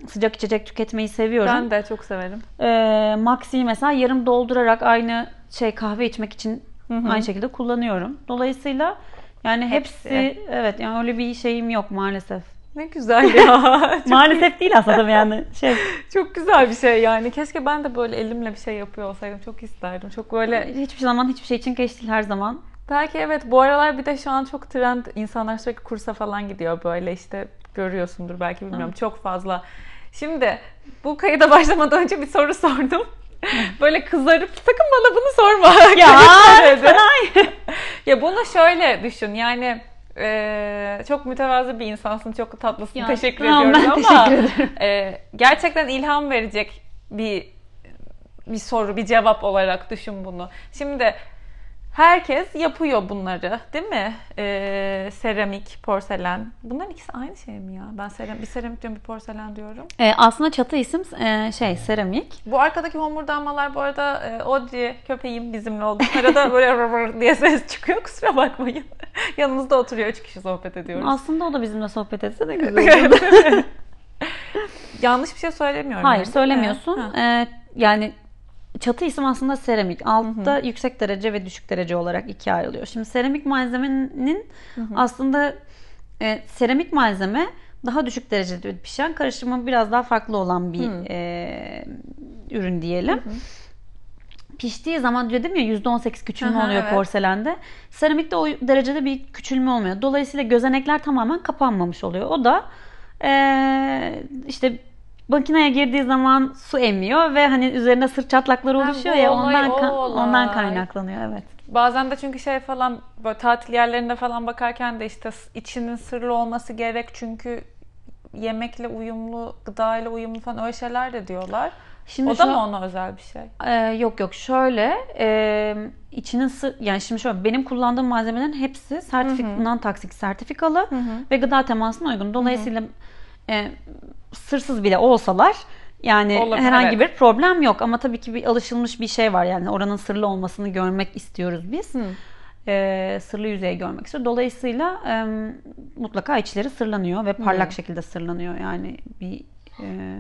sıcak içecek tüketmeyi seviyorum. Ben de çok severim. Ee, Maxi'yi mesela yarım doldurarak aynı şey kahve içmek için aynı şekilde kullanıyorum. Dolayısıyla yani hepsi, Hepsi. evet yani öyle bir şeyim yok maalesef. Ne güzel ya. <laughs> maalesef değil aslında yani şey. çok güzel bir şey yani. Keşke ben de böyle elimle bir şey yapıyor olsaydım. Çok isterdim. Çok böyle Hiçbir zaman hiçbir şey için geç değil her zaman. Belki evet bu aralar bir de şu an çok trend insanlar sürekli kursa falan gidiyor böyle işte görüyorsundur belki bilmiyorum çok fazla. Şimdi bu kayıda başlamadan önce bir soru sordum. <laughs> Böyle kızarıp sakın bana bunu sorma. <laughs> Ya <laughs> ya bunu şöyle düşün yani e, çok mütevazı bir insansın çok tatlısın Ya, teşekkür tamam, ediyorum ben ama teşekkür ederim. e, gerçekten ilham verecek bir bir soru bir cevap olarak düşün bunu. Şimdi Herkes yapıyor bunları değil mi? Ee, seramik, porselen. Bunların ikisi aynı şey mi ya? Ben seram bir seramik diyorum bir porselen diyorum. Ee, aslında çatı isim e, şey seramik. Bu arkadaki homurdanmalar bu arada e, Audrey köpeğim bizimle oldu. Arada böyle <laughs> rır diye ses çıkıyor kusura bakmayın. <laughs> Yanımızda oturuyor üç kişi sohbet ediyoruz. Aslında o da bizimle sohbet etse de güzel. <laughs> Yanlış bir şey söylemiyorum. Hayır yani, söylemiyorsun. Ee, yani çatı isim aslında seramik. Altta yüksek derece ve düşük derece olarak ikiye ayrılıyor. Şimdi seramik malzemenin aslında e, seramik malzeme daha düşük derecede pişen karışımı biraz daha farklı olan bir e, ürün diyelim. Piştiği zaman dedim ya %18 küçülme Aha, oluyor evet. porselende. Seramikte o derecede bir küçülme olmuyor. Dolayısıyla gözenekler tamamen kapanmamış oluyor. O da e, işte makineye girdiği zaman su emiyor ve hani üzerine sırt çatlakları oluşuyor ya olay ondan ka- olay. ondan kaynaklanıyor evet. Bazen de çünkü şey falan böyle tatil yerlerinde falan bakarken de işte içinin sırlı olması gerek çünkü yemekle uyumlu, gıdayla uyumlu falan öyle şeyler de diyorlar. Şimdi o da şu- mı ona özel bir şey? Ee, yok yok şöyle e, içinin sı- yani şimdi şöyle benim kullandığım malzemelerin hepsi sertifik non toksik sertifikalı ve gıda temasına uygun. Dolayısıyla e, sırsız bile olsalar yani Olabilir, herhangi evet. bir problem yok ama tabii ki bir alışılmış bir şey var yani oranın sırlı olmasını görmek istiyoruz biz. Ee, sırlı yüzeyi görmek istiyoruz. Dolayısıyla e, mutlaka içleri sırlanıyor ve parlak şekilde sırlanıyor yani bir e,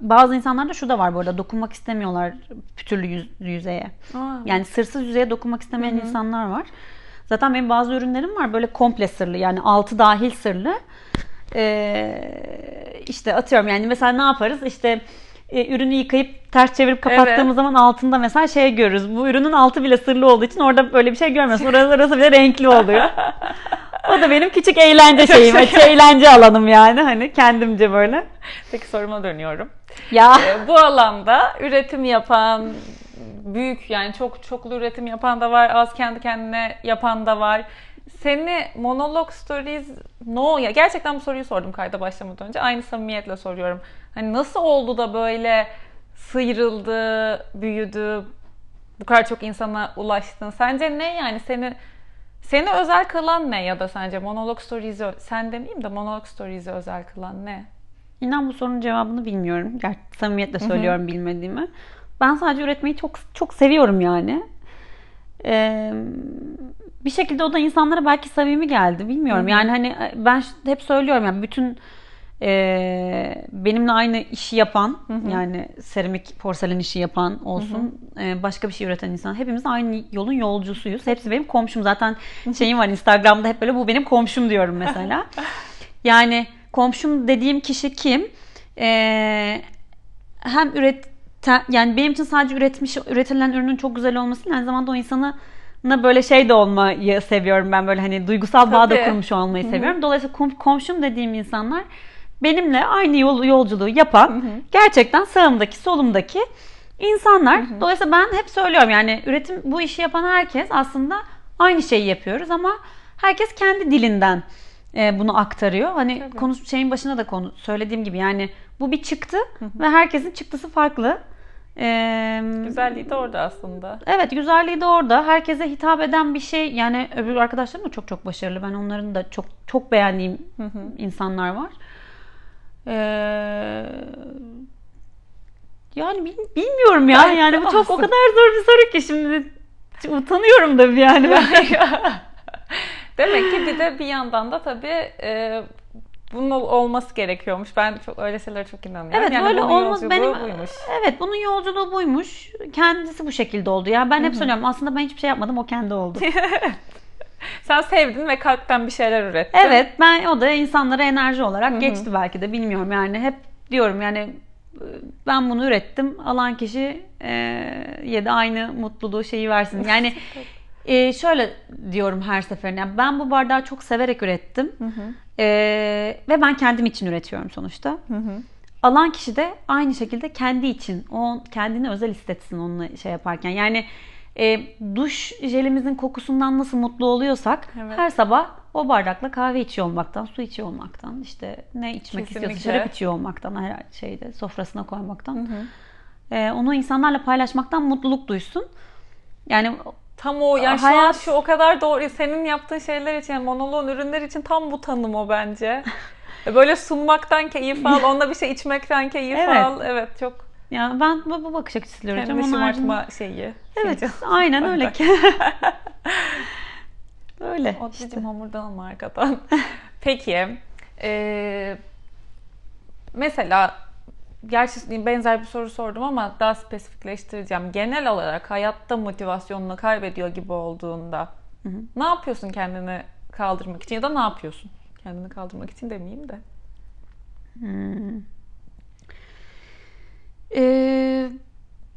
Bazı insanlarda şu da var bu arada dokunmak istemiyorlar pütürlü yüz- yüzeye. Aa. Yani sırsız yüzeye dokunmak istemeyen insanlar var. Zaten benim bazı ürünlerim var böyle komple sırlı yani altı dahil sırlı. Ee, işte atıyorum yani mesela ne yaparız işte e, ürünü yıkayıp ters çevirip kapattığımız Evet. zaman altında mesela şey görürüz. Bu ürünün altı bile sırlı olduğu için orada böyle bir şey görmüyorsun. Orası, orası bile renkli oluyor. <laughs> o da benim küçük eğlence şeyim. Açı eğlence alanım yani. Hani kendimce böyle. Peki soruma dönüyorum. Ya. Ee, bu alanda üretim yapan, büyük yani çok çoklu üretim yapan da var, az kendi kendine yapan da var. Seni monolog stories no ya gerçekten bu soruyu sordum kayda başlamadan önce. Aynı samimiyetle soruyorum. Hani nasıl oldu da böyle sıyrıldı, büyüdü, bu kadar çok insana ulaştın? Sence ne yani seni seni özel kılan ne ya da sence monolog stories'i sen demeyeyim de monolog stories'i özel kılan ne? İnan bu sorunun cevabını bilmiyorum. Gerçi samimiyetle söylüyorum bilmediğimi. Ben sadece üretmeyi çok çok seviyorum yani. Ee, bir şekilde o da insanlara belki samimi geldi. Bilmiyorum. Yani hani ben hep söylüyorum yani bütün e, benimle aynı işi yapan yani seramik porselen işi yapan olsun e, başka bir şey üreten insan hepimiz aynı yolun yolcusuyuz. Hepsi benim komşum. Zaten şeyim var Instagram'da hep böyle bu benim komşum diyorum mesela. <laughs> yani komşum dediğim kişi kim? Ee, hem üreten yani benim için sadece üretmiş üretilen ürünün çok güzel olması aynı zamanda o insana böyle şey de olmayı seviyorum ben böyle hani duygusal bağ da kurmuş olmayı seviyorum. Dolayısıyla kom- komşum dediğim insanlar benimle aynı yol, yolculuğu yapan gerçekten sağımdaki solumdaki insanlar. Dolayısıyla ben hep söylüyorum yani üretim bu işi yapan herkes aslında aynı şeyi yapıyoruz ama herkes kendi dilinden e, bunu aktarıyor. Hani Tabii. konu şeyin başında da konu söylediğim gibi yani bu bir çıktı ve herkesin çıktısı farklı. Ee, Güzelliği de orada aslında. Evet güzelliği de orada. Herkese hitap eden bir şey. Yani öbür arkadaşlarım da çok çok başarılı. Ben onların da çok çok beğendiğim insanlar var. Ee, yani bil- bilmiyorum ya. Yani bu çok o kadar zor bir soru ki şimdi utanıyorum da yani. Ben. <laughs> Demek ki bir de bir yandan da tabii e, bunun ol- olması gerekiyormuş. Ben çok öyle şeylere çok inanıyorum. Evet yani böyle olmaz. benim buymuş. evet bunun yolculuğu buymuş. Kendisi bu şekilde oldu. Ya ben hep söylüyorum aslında ben hiçbir şey yapmadım o kendi oldu. <laughs> Sen sevdin ve kalpten bir şeyler ürettin. Evet ben o da insanlara enerji olarak geçti belki de bilmiyorum. Yani hep diyorum yani ben bunu ürettim. Alan kişi e, ya da aynı mutluluğu şeyi versin. <laughs> Yani e, şöyle diyorum her seferinde yani ben bu bardağı çok severek ürettim E, ve ben kendim için üretiyorum sonuçta alan kişi de aynı şekilde kendi için o kendini özel hissetsin onunla şey yaparken yani e, duş jelimizin kokusundan nasıl mutlu oluyorsak Evet. her sabah o bardakla kahve içiyor olmaktan, su içiyor olmaktan, işte ne içmek Kesinlikle. istiyorsa şarap içiyor olmaktan, her şeyde sofrasına koymaktan. E, onu insanlarla paylaşmaktan mutluluk duysun. Yani Tam o yani şu an Hayat- şu o kadar doğru. Senin yaptığın şeyler için yani monoloğun ürünler için tam bu tanım o bence. <laughs> Böyle sunmaktan keyif al, <laughs> onunla bir şey içmekten keyif Evet. al. Evet çok ya ben bu, bu bakış açısıyla üreteceğim. kendini şımartma haricinde- şeyi. Evet, fincan. aynen öyle ki. <laughs> öyle. O işte. hamurdan alma arkadan. Peki. eee, mesela gerçi benzer bir soru sordum ama daha spesifikleştireceğim. Genel olarak hayatta motivasyonunu kaybediyor gibi olduğunda ne yapıyorsun kendini kaldırmak için ya da ne yapıyorsun? Kendini kaldırmak için demeyeyim de. Ee,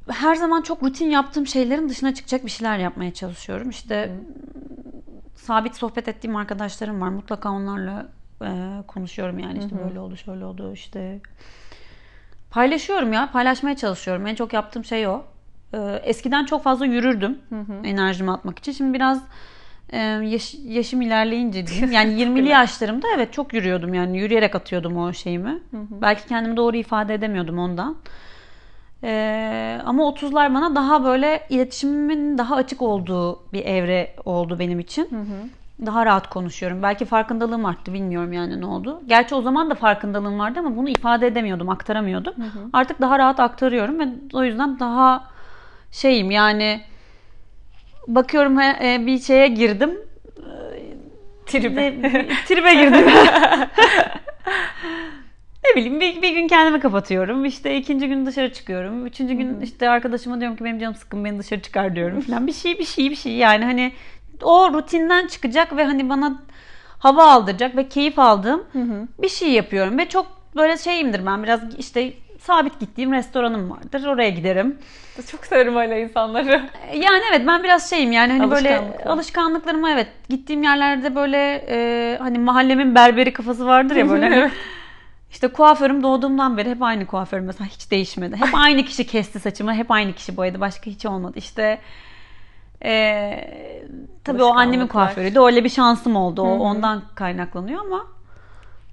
her zaman çok rutin yaptığım şeylerin dışına çıkacak bir şeyler yapmaya çalışıyorum. İşte sabit sohbet ettiğim arkadaşlarım var. Mutlaka onlarla e, konuşuyorum yani işte böyle oldu, şöyle oldu işte. Paylaşıyorum ya, paylaşmaya çalışıyorum. En çok yaptığım şey o. Ee, eskiden çok fazla yürürdüm enerjimi atmak için. Şimdi biraz e, yaş- yaşım ilerleyince diyeyim. Yani <laughs> 20'li yaşlarımda evet çok yürüyordum yani yürüyerek atıyordum o şeyimi. Belki kendimi doğru ifade edemiyordum ondan. Ee, ama 30'lar bana daha böyle iletişimimin daha açık olduğu bir evre oldu benim için. Daha rahat konuşuyorum. Belki farkındalığım arttı bilmiyorum yani ne oldu. Gerçi o zaman da farkındalığım vardı ama bunu ifade edemiyordum, aktaramıyordum. Artık daha rahat aktarıyorum ve o yüzden daha şeyim yani bakıyorum e, bir şeye girdim. Tribe. Ne- <laughs> tribe girdim. ne bileyim bir, bir gün kendimi kapatıyorum. İşte ikinci gün dışarı çıkıyorum. Üçüncü gün işte arkadaşıma diyorum ki benim canım sıkkın beni dışarı çıkar diyorum falan. Bir şey bir şey bir şey yani hani o rutinden çıkacak ve hani bana hava aldıracak ve keyif aldığım bir şey yapıyorum ve çok böyle şeyimdir ben biraz işte sabit gittiğim restoranım vardır. Oraya giderim. Çok severim öyle insanları. Yani evet ben biraz şeyim yani hani böyle alışkanlıklarıma evet gittiğim yerlerde böyle e, hani mahallemin berberi kafası vardır ya böyle. <laughs> Evet. İşte kuaförüm doğduğumdan beri hep aynı kuaförüm mesela hiç değişmedi. Hep <laughs> aynı kişi kesti saçımı, hep aynı kişi boyadı. Başka hiç olmadı. İşte eee tabii o annemin kuaförüydü. Öyle bir şansım oldu. O ondan kaynaklanıyor ama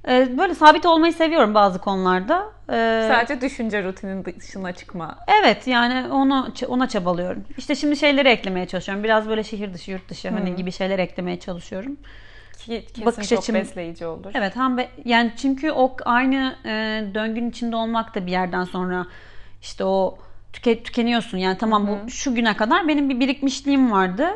e, böyle sabit olmayı seviyorum bazı konularda. E, Sadece düşünce rutinin dışına çıkma. Evet yani onu ona çabalıyorum. İşte şimdi şeyleri eklemeye çalışıyorum. Biraz böyle şehir dışı, yurt dışı hani gibi şeyler eklemeye çalışıyorum. Ki kesin Bakış çok açım- besleyici olur. Evet hem be- yani çünkü o aynı e, döngünün içinde olmak da bir yerden sonra işte o tüke, tükeniyorsun. Yani tamam bu şu güne kadar benim bir birikmişliğim vardı.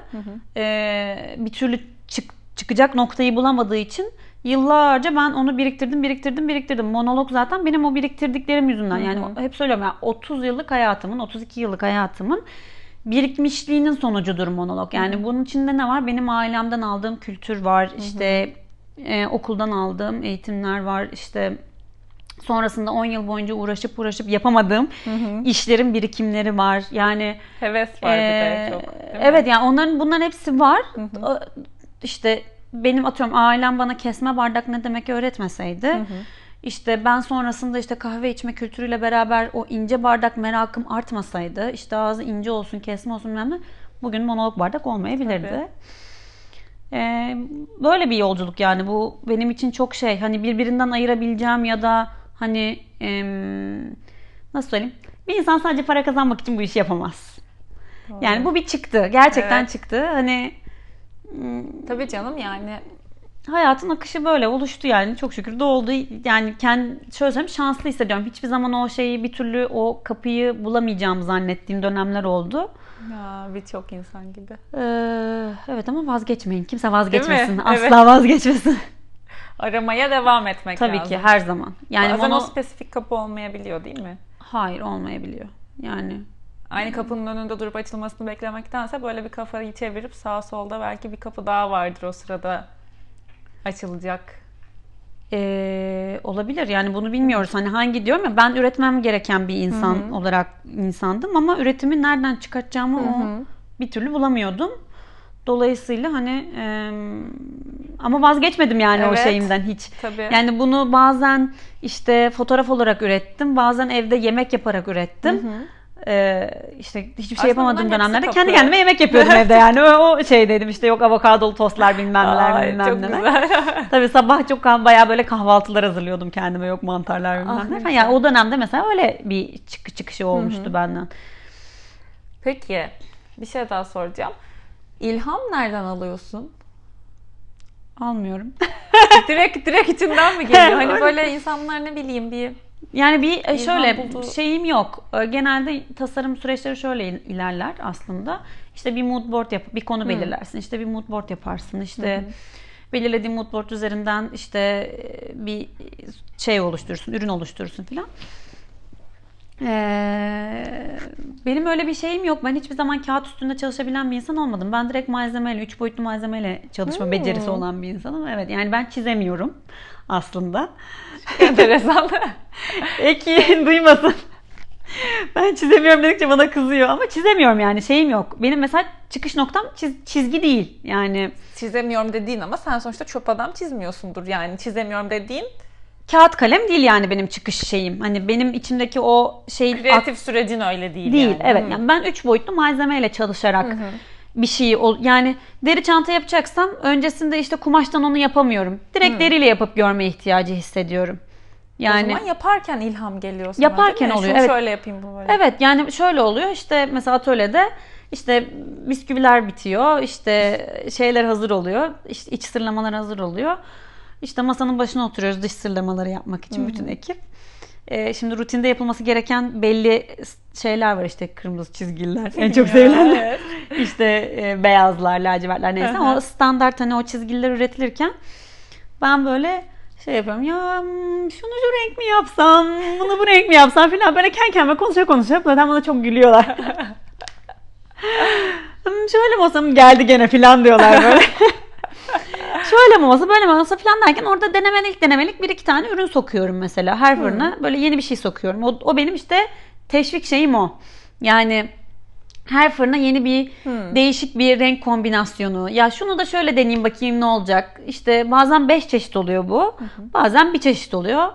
E, bir türlü çık, çıkacak noktayı bulamadığı için yıllarca ben onu biriktirdim, biriktirdim, biriktirdim. Monolog zaten benim o biriktirdiklerim yüzünden. Yani hep söylüyorum ya 30 yıllık hayatımın, 32 yıllık hayatımın birikmişliğinin sonucudur monolog. Yani bunun içinde ne var? Benim ailemden aldığım kültür var. İşte e, okuldan aldığım eğitimler var. İşte sonrasında 10 yıl boyunca uğraşıp uğraşıp yapamadığım işlerin birikimleri var. Yani Heves var bir de ee, çok. mi? Evet yani onların bunların hepsi var. O- İşte benim atıyorum ailem bana kesme bardak ne demek öğretmeseydi. işte ben sonrasında işte kahve içme kültürüyle beraber o ince bardak merakım artmasaydı. işte ağzı ince olsun kesme olsun ne. Bugün monolog bardak olmayabilirdi. Tabii. Ee, böyle bir yolculuk yani bu benim için çok şey hani birbirinden ayırabileceğim ya da hani em, nasıl söyleyeyim bir insan sadece para kazanmak için bu işi yapamaz. Yani bu bir çıktı. Gerçekten Evet. çıktı. Hani Tabii canım yani hayatın akışı böyle oluştu yani. Çok şükür de oldu. Yani kendi şöyle söyleyeyim şanslı hissediyorum. Hiçbir zaman o şeyi bir türlü o kapıyı bulamayacağımı zannettiğim dönemler oldu. ya birçok insan gibi. Ee, evet ama vazgeçmeyin. Kimse vazgeçmesin. Asla Evet. vazgeçmesin. <laughs> Aramaya devam etmek Tabii lazım. ki her zaman. Yani Bazen mono- o spesifik kapı olmayabiliyor değil mi? hayır olmayabiliyor. Yani Aynı kapının önünde durup açılmasını beklemektense böyle bir kafayı çevirip sağa solda belki bir kapı daha vardır o sırada açılacak. Ee, olabilir yani bunu bilmiyoruz hani hangi diyorum ya ben üretmem gereken bir insan olarak insandım ama üretimi nereden çıkartacağımı o bir türlü bulamıyordum. Dolayısıyla hani e, ama vazgeçmedim yani o Evet. şeyimden hiç. Tabii. Yani bunu bazen işte fotoğraf olarak ürettim, bazen evde yemek yaparak ürettim. Ee, işte hiçbir şey Aslında yapamadığım dönemlerde kapı. kendi kendime yemek yapıyordum evde <laughs> yani. O, o şey dedim işte yok avokadolu tostlar bilmem neler Ay, bilmem çok neler. güzel. <laughs> Tabii sabah çok bayağı böyle kahvaltılar hazırlıyordum kendime. Yok mantarlar bilmem Ah, ne ne falan. güzel. Yani o dönemde mesela öyle bir çık çıkışı olmuştu benden. Peki bir şey daha soracağım. İlham nereden alıyorsun? Almıyorum. <laughs> direkt direkt içinden mi geliyor? Hani <laughs> böyle insanlar ne bileyim bir Yani bir e, şöyle bulduğu- şeyim yok. E, Genelde tasarım süreçleri şöyle il- ilerler aslında. İşte bir mood board yap, bir konu belirlersin. İşte bir mood board yaparsın. İşte belirlediğin mood board üzerinden işte e, bir şey oluşturursun, ürün oluşturursun filan. Ee, benim öyle bir şeyim yok. Ben hiçbir zaman kağıt üstünde çalışabilen bir insan olmadım. Ben direkt malzemeyle, üç boyutlu malzemeyle çalışma becerisi olan bir insanım. Evet yani ben çizemiyorum aslında. enteresan. <laughs> Eki duymasın. Ben çizemiyorum dedikçe bana kızıyor ama çizemiyorum yani şeyim yok. Benim mesela çıkış noktam çiz- çizgi değil. Yani çizemiyorum dediğin ama sen sonuçta çöp adam çizmiyorsundur yani. Çizemiyorum dediğin kağıt kalem değil yani benim çıkış şeyim. Hani benim içimdeki o şey kreatif sürecin öyle değil, değil. yani. Evet Hı. yani ben üç boyutlu malzemeyle çalışarak bir şeyi ol yani deri çanta yapacaksam öncesinde işte kumaştan onu yapamıyorum. Direkt deriyle yapıp görme ihtiyacı hissediyorum. Yani o zaman yaparken ilham geliyor sana Yaparken oluyor, Şunu evet. şöyle yapayım bu böyle. Evet yani şöyle oluyor işte mesela atölyede işte bisküviler bitiyor işte şeyler hazır oluyor işte iç sırlamalar hazır oluyor. İşte masanın başına oturuyoruz dış sırlamaları yapmak için bütün ekip. Ee, şimdi rutinde yapılması gereken belli şeyler var işte kırmızı çizgiler en çok <laughs> sevilenler. <laughs> işte e, beyazlar, lacivertler neyse Hı hı. o standart hani o çizgiler üretilirken ben böyle şey yapıyorum ya hmm, şunu şu renk mi yapsam bunu bu renk mi yapsam filan böyle kendi kendime konuşa konuşa zaten bana çok gülüyorlar. <laughs> Hmm, Şöyle mi olsam geldi gene filan diyorlar böyle. Şöyle mi olsa böyle mi olsa falan derken orada denemelik denemelik bir iki tane ürün sokuyorum mesela her fırına. Böyle yeni bir şey sokuyorum. O, o benim işte teşvik şeyim o. Yani her fırına yeni bir değişik bir renk kombinasyonu. Ya şunu da şöyle deneyeyim bakayım ne olacak. İşte bazen 5 çeşit oluyor bu. Bazen bir çeşit oluyor.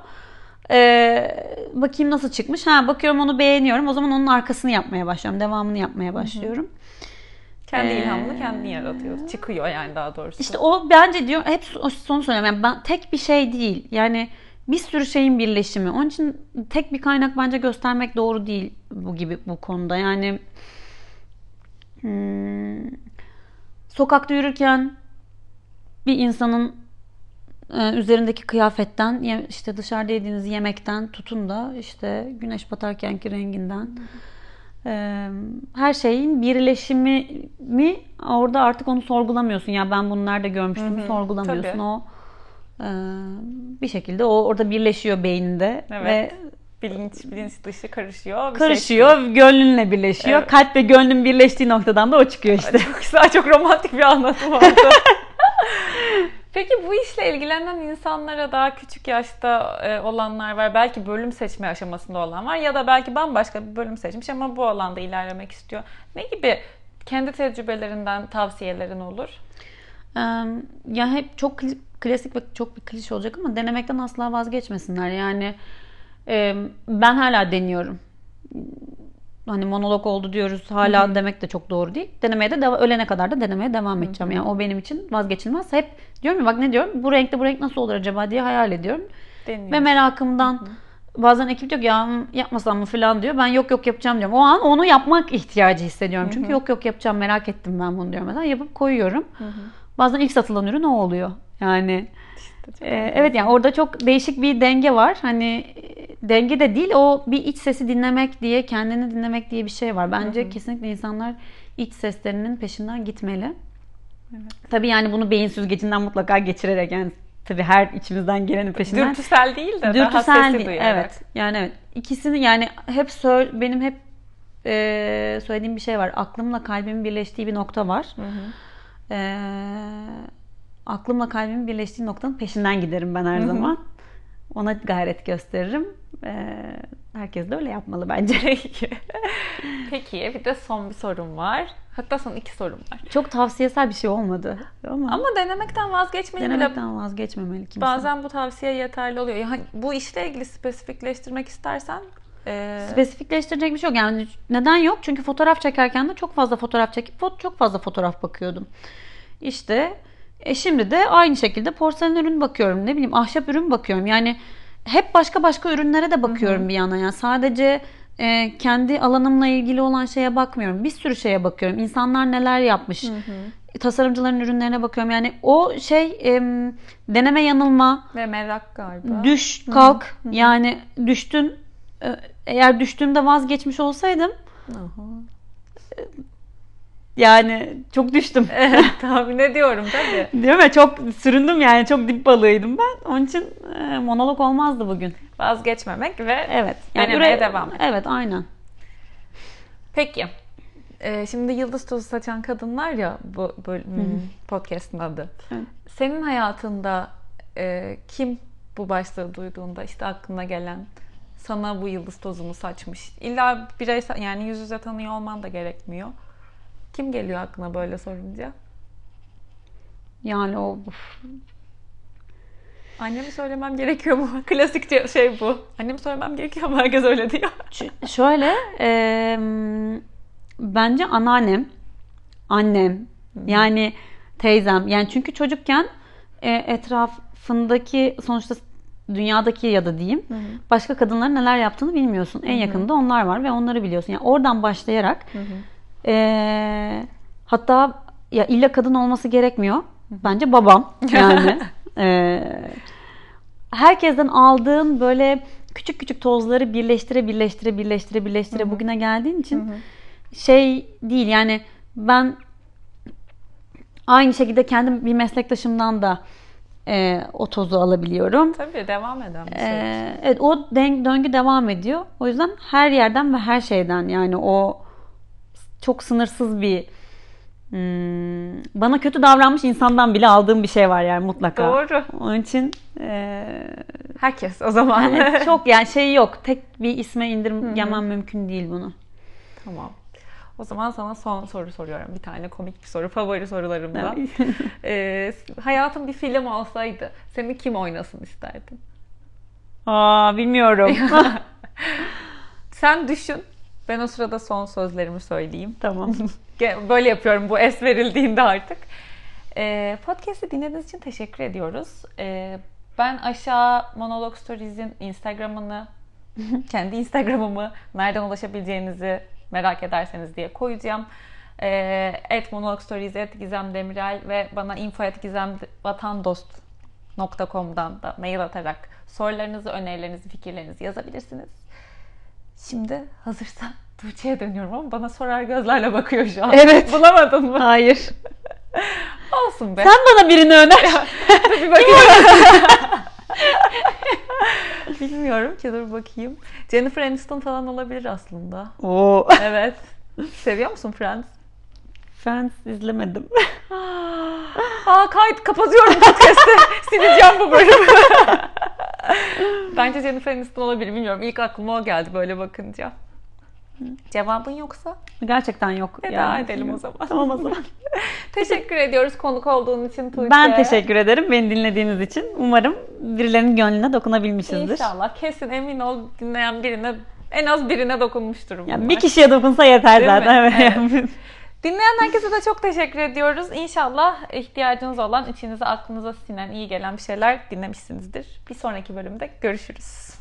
Ee, bakayım nasıl çıkmış. Ha bakıyorum onu beğeniyorum. O zaman onun arkasını yapmaya başlıyorum. Devamını yapmaya başlıyorum. Kendi Ee, ilhamını kendin yaratıyor. Çıkıyor yani daha doğrusu. İşte o bence diyor hep sonu söylüyorum. Yani ben tek bir şey değil. Yani bir sürü şeyin birleşimi. Onun için tek bir kaynak bence göstermek doğru değil bu gibi bu konuda. Yani hmm, sokakta yürürken bir insanın e, üzerindeki kıyafetten işte dışarıda yediğiniz yemekten tutun da işte güneş batarkenki renginden e, her şeyin birleşimi mi orada artık onu sorgulamıyorsun ya ben bunu nerede görmüştüm sorgulamıyorsun tabii. o bir şekilde o orada birleşiyor beyninde Evet. ve bilinç bilinç dışı karışıyor. bir karışıyor gönlünle birleşiyor Evet. kalp ve gönlün birleştiği noktadan da o çıkıyor işte. Çok güzel, çok romantik bir anlatım oldu. <laughs> Peki bu işle ilgilenen insanlara daha küçük yaşta e, olanlar var. Belki bölüm seçme aşamasında olan var ya da belki bambaşka bir bölüm seçmiş ama bu alanda ilerlemek istiyor. Ne gibi kendi tecrübelerinden tavsiyelerin olur? Ya hep çok klasik ve çok bir klişe olacak ama denemekten asla vazgeçmesinler. Yani ben hala deniyorum. Hani monolog oldu diyoruz. Hala demek de çok doğru değil. Denemeye de deva- ölene kadar da denemeye devam edeceğim. Yani o benim için vazgeçilmez. Hep diyorum ya bak ne diyorum? Bu renkte bu renk nasıl olur acaba diye hayal ediyorum. Deniyoruz. Ve merakımdan bazen ekip diyor ki ya yapmasam mı falan diyor. Ben yok yok yapacağım diyorum. O an onu yapmak ihtiyacı hissediyorum. Çünkü yok yok yapacağım merak ettim ben bunu diyorum. Mesela yapıp koyuyorum. Bazen ilk satılan ürün o oluyor. Yani çok e, evet yani orada çok değişik bir denge var. Hani denge de değil o bir iç sesi dinlemek diye kendini dinlemek diye bir şey var. Bence kesinlikle insanlar iç seslerinin peşinden gitmeli. Tabii yani bunu beyin süzgecinden mutlaka geçirerek yani tabii her içimizden gelenin peşinden Dürtüsel değil de daha Dürtüsel sesi değil. duyarak. Evet. Yani evet. İkisini yani hep söyle, benim hep e, söylediğim bir şey var. Aklımla kalbimin birleştiği bir nokta var. E, aklımla kalbimin birleştiği noktanın peşinden giderim ben her zaman. Ona gayret gösteririm. E, herkes de öyle yapmalı bence. Peki. <laughs> Peki bir de son bir sorum var. Hatta son iki sorum var. Çok tavsiyesel bir şey olmadı. Ama, Ama denemekten vazgeçmeyin bile denemekten vazgeçmemeli kimse. Bazen bu tavsiye yeterli oluyor. Yani bu işle ilgili spesifikleştirmek istersen e, Spesifikleştirecek bir şey yok. Yani neden yok? Çünkü fotoğraf çekerken de çok fazla fotoğraf çekip çok fazla fotoğraf bakıyordum. İşte e şimdi de aynı şekilde porselen ürün bakıyorum. Ne bileyim ahşap ürün bakıyorum. Yani hep başka başka ürünlere de bakıyorum bir yana. Yani sadece e, kendi alanımla ilgili olan şeye bakmıyorum. Bir sürü şeye bakıyorum. İnsanlar neler yapmış. Tasarımcıların ürünlerine bakıyorum. Yani o şey em, deneme yanılma, ve merak galiba. Düş, kalk. Yani düştün. Ee, Eğer düştüğümde vazgeçmiş olsaydım yani çok düştüm. <laughs> Evet, tahmin ediyorum tabii. Değil mi? Çok süründüm yani. Çok dip balığıydım ben. Onun için e, monolog olmazdı bugün. Vazgeçmemek ve Evet. denemeye üre- devam. Evet aynen. Peki. e, şimdi yıldız tozu saçan kadınlar ya bu bölüm, podcast'ın adı. Evet. Senin hayatında e, kim bu başlığı duyduğunda işte aklına gelen sana bu yıldız tozunu saçmış. İlla bireysel yani yüz yüze tanıyor olman da gerekmiyor. Kim geliyor aklına böyle sorunca? Yani o uf. Annemi söylemem gerekiyor mu? <laughs> Klasik şey bu. Annemi söylemem gerekiyor ama herkes öyle diyor. Ş- şöyle e, bence anneannem, annem, yani teyzem. Yani çünkü çocukken e, etrafındaki sonuçta dünyadaki ya da diyeyim başka kadınların neler yaptığını bilmiyorsun. En yakında onlar var ve onları biliyorsun. Yani oradan başlayarak e, hatta ya illa kadın olması gerekmiyor. Bence babam yani. <laughs> e, herkesten aldığın böyle küçük küçük tozları birleştire birleştire birleştire birleştire bugüne geldiğin için şey değil yani ben aynı şekilde kendim bir meslektaşımdan da e, o tozu alabiliyorum. Tabii devam eden bir şey. Ee, evet o den- döngü devam ediyor. O yüzden her yerden ve her şeyden yani o çok sınırsız bir Hmm, bana kötü davranmış insandan bile aldığım bir şey var yani mutlaka. Doğru. Onun için e, Herkes o zaman. yani <laughs> çok yani şey yok. Tek bir isme indirgemem mümkün değil bunu. Tamam. O zaman sana son soru soruyorum. Bir tane komik bir soru. Favori sorularımdan. <laughs> Ee, hayatın bir film olsaydı seni kim oynasın isterdin? Aa bilmiyorum. <laughs> Sen düşün. Ben o sırada son sözlerimi söyleyeyim. tamam. <laughs> Böyle yapıyorum bu es verildiğinde artık. Ee, podcast'i dinlediğiniz için teşekkür ediyoruz. Ee, ben aşağı Monolog Stories'in Instagram'ını, <laughs> kendi Instagram'ımı nereden ulaşabileceğinizi merak ederseniz diye koyacağım. Ee, et Monolog Stories, et Gizem Demirel ve bana info et gizemvatandost.com'dan da mail atarak sorularınızı, önerilerinizi, fikirlerinizi yazabilirsiniz. Şimdi hazırsan Tuğçe'ye dönüyorum ama bana sorar gözlerle bakıyor şu an. Evet. Bulamadın mı? Hayır. <laughs> Olsun be. Sen bana birini öner. <laughs> bir bakayım. <laughs> Bilmiyorum ki dur bakayım. Jennifer Aniston falan olabilir aslında. Oo. Evet. Seviyor musun Friends? Friends izlemedim. <gasps> Aa kayıt kapatıyorum podcast'ı. Sileceğim bu bölümü. <laughs> Bence Jennifer Aniston olabilir. Bilmiyorum. İlk aklıma o geldi böyle bakınca. Cevabın yoksa Gerçekten yok. veda yani. edelim o zaman. Tamam o zaman. <laughs> teşekkür ediyoruz konuk olduğun için Tuğçe. Ben teşekkür ederim beni dinlediğiniz için. Umarım birilerinin gönlüne dokunabilmişizdir. İnşallah. Kesin emin ol dinleyen birine en az birine dokunmuştur. Yani bir kişiye dokunsa yeter Değil mi? zaten. Evet. <laughs> Evet. Dinleyen herkese de çok teşekkür ediyoruz. İnşallah ihtiyacınız olan, içinize aklınıza sinen, iyi gelen bir şeyler dinlemişsinizdir. Bir sonraki bölümde görüşürüz.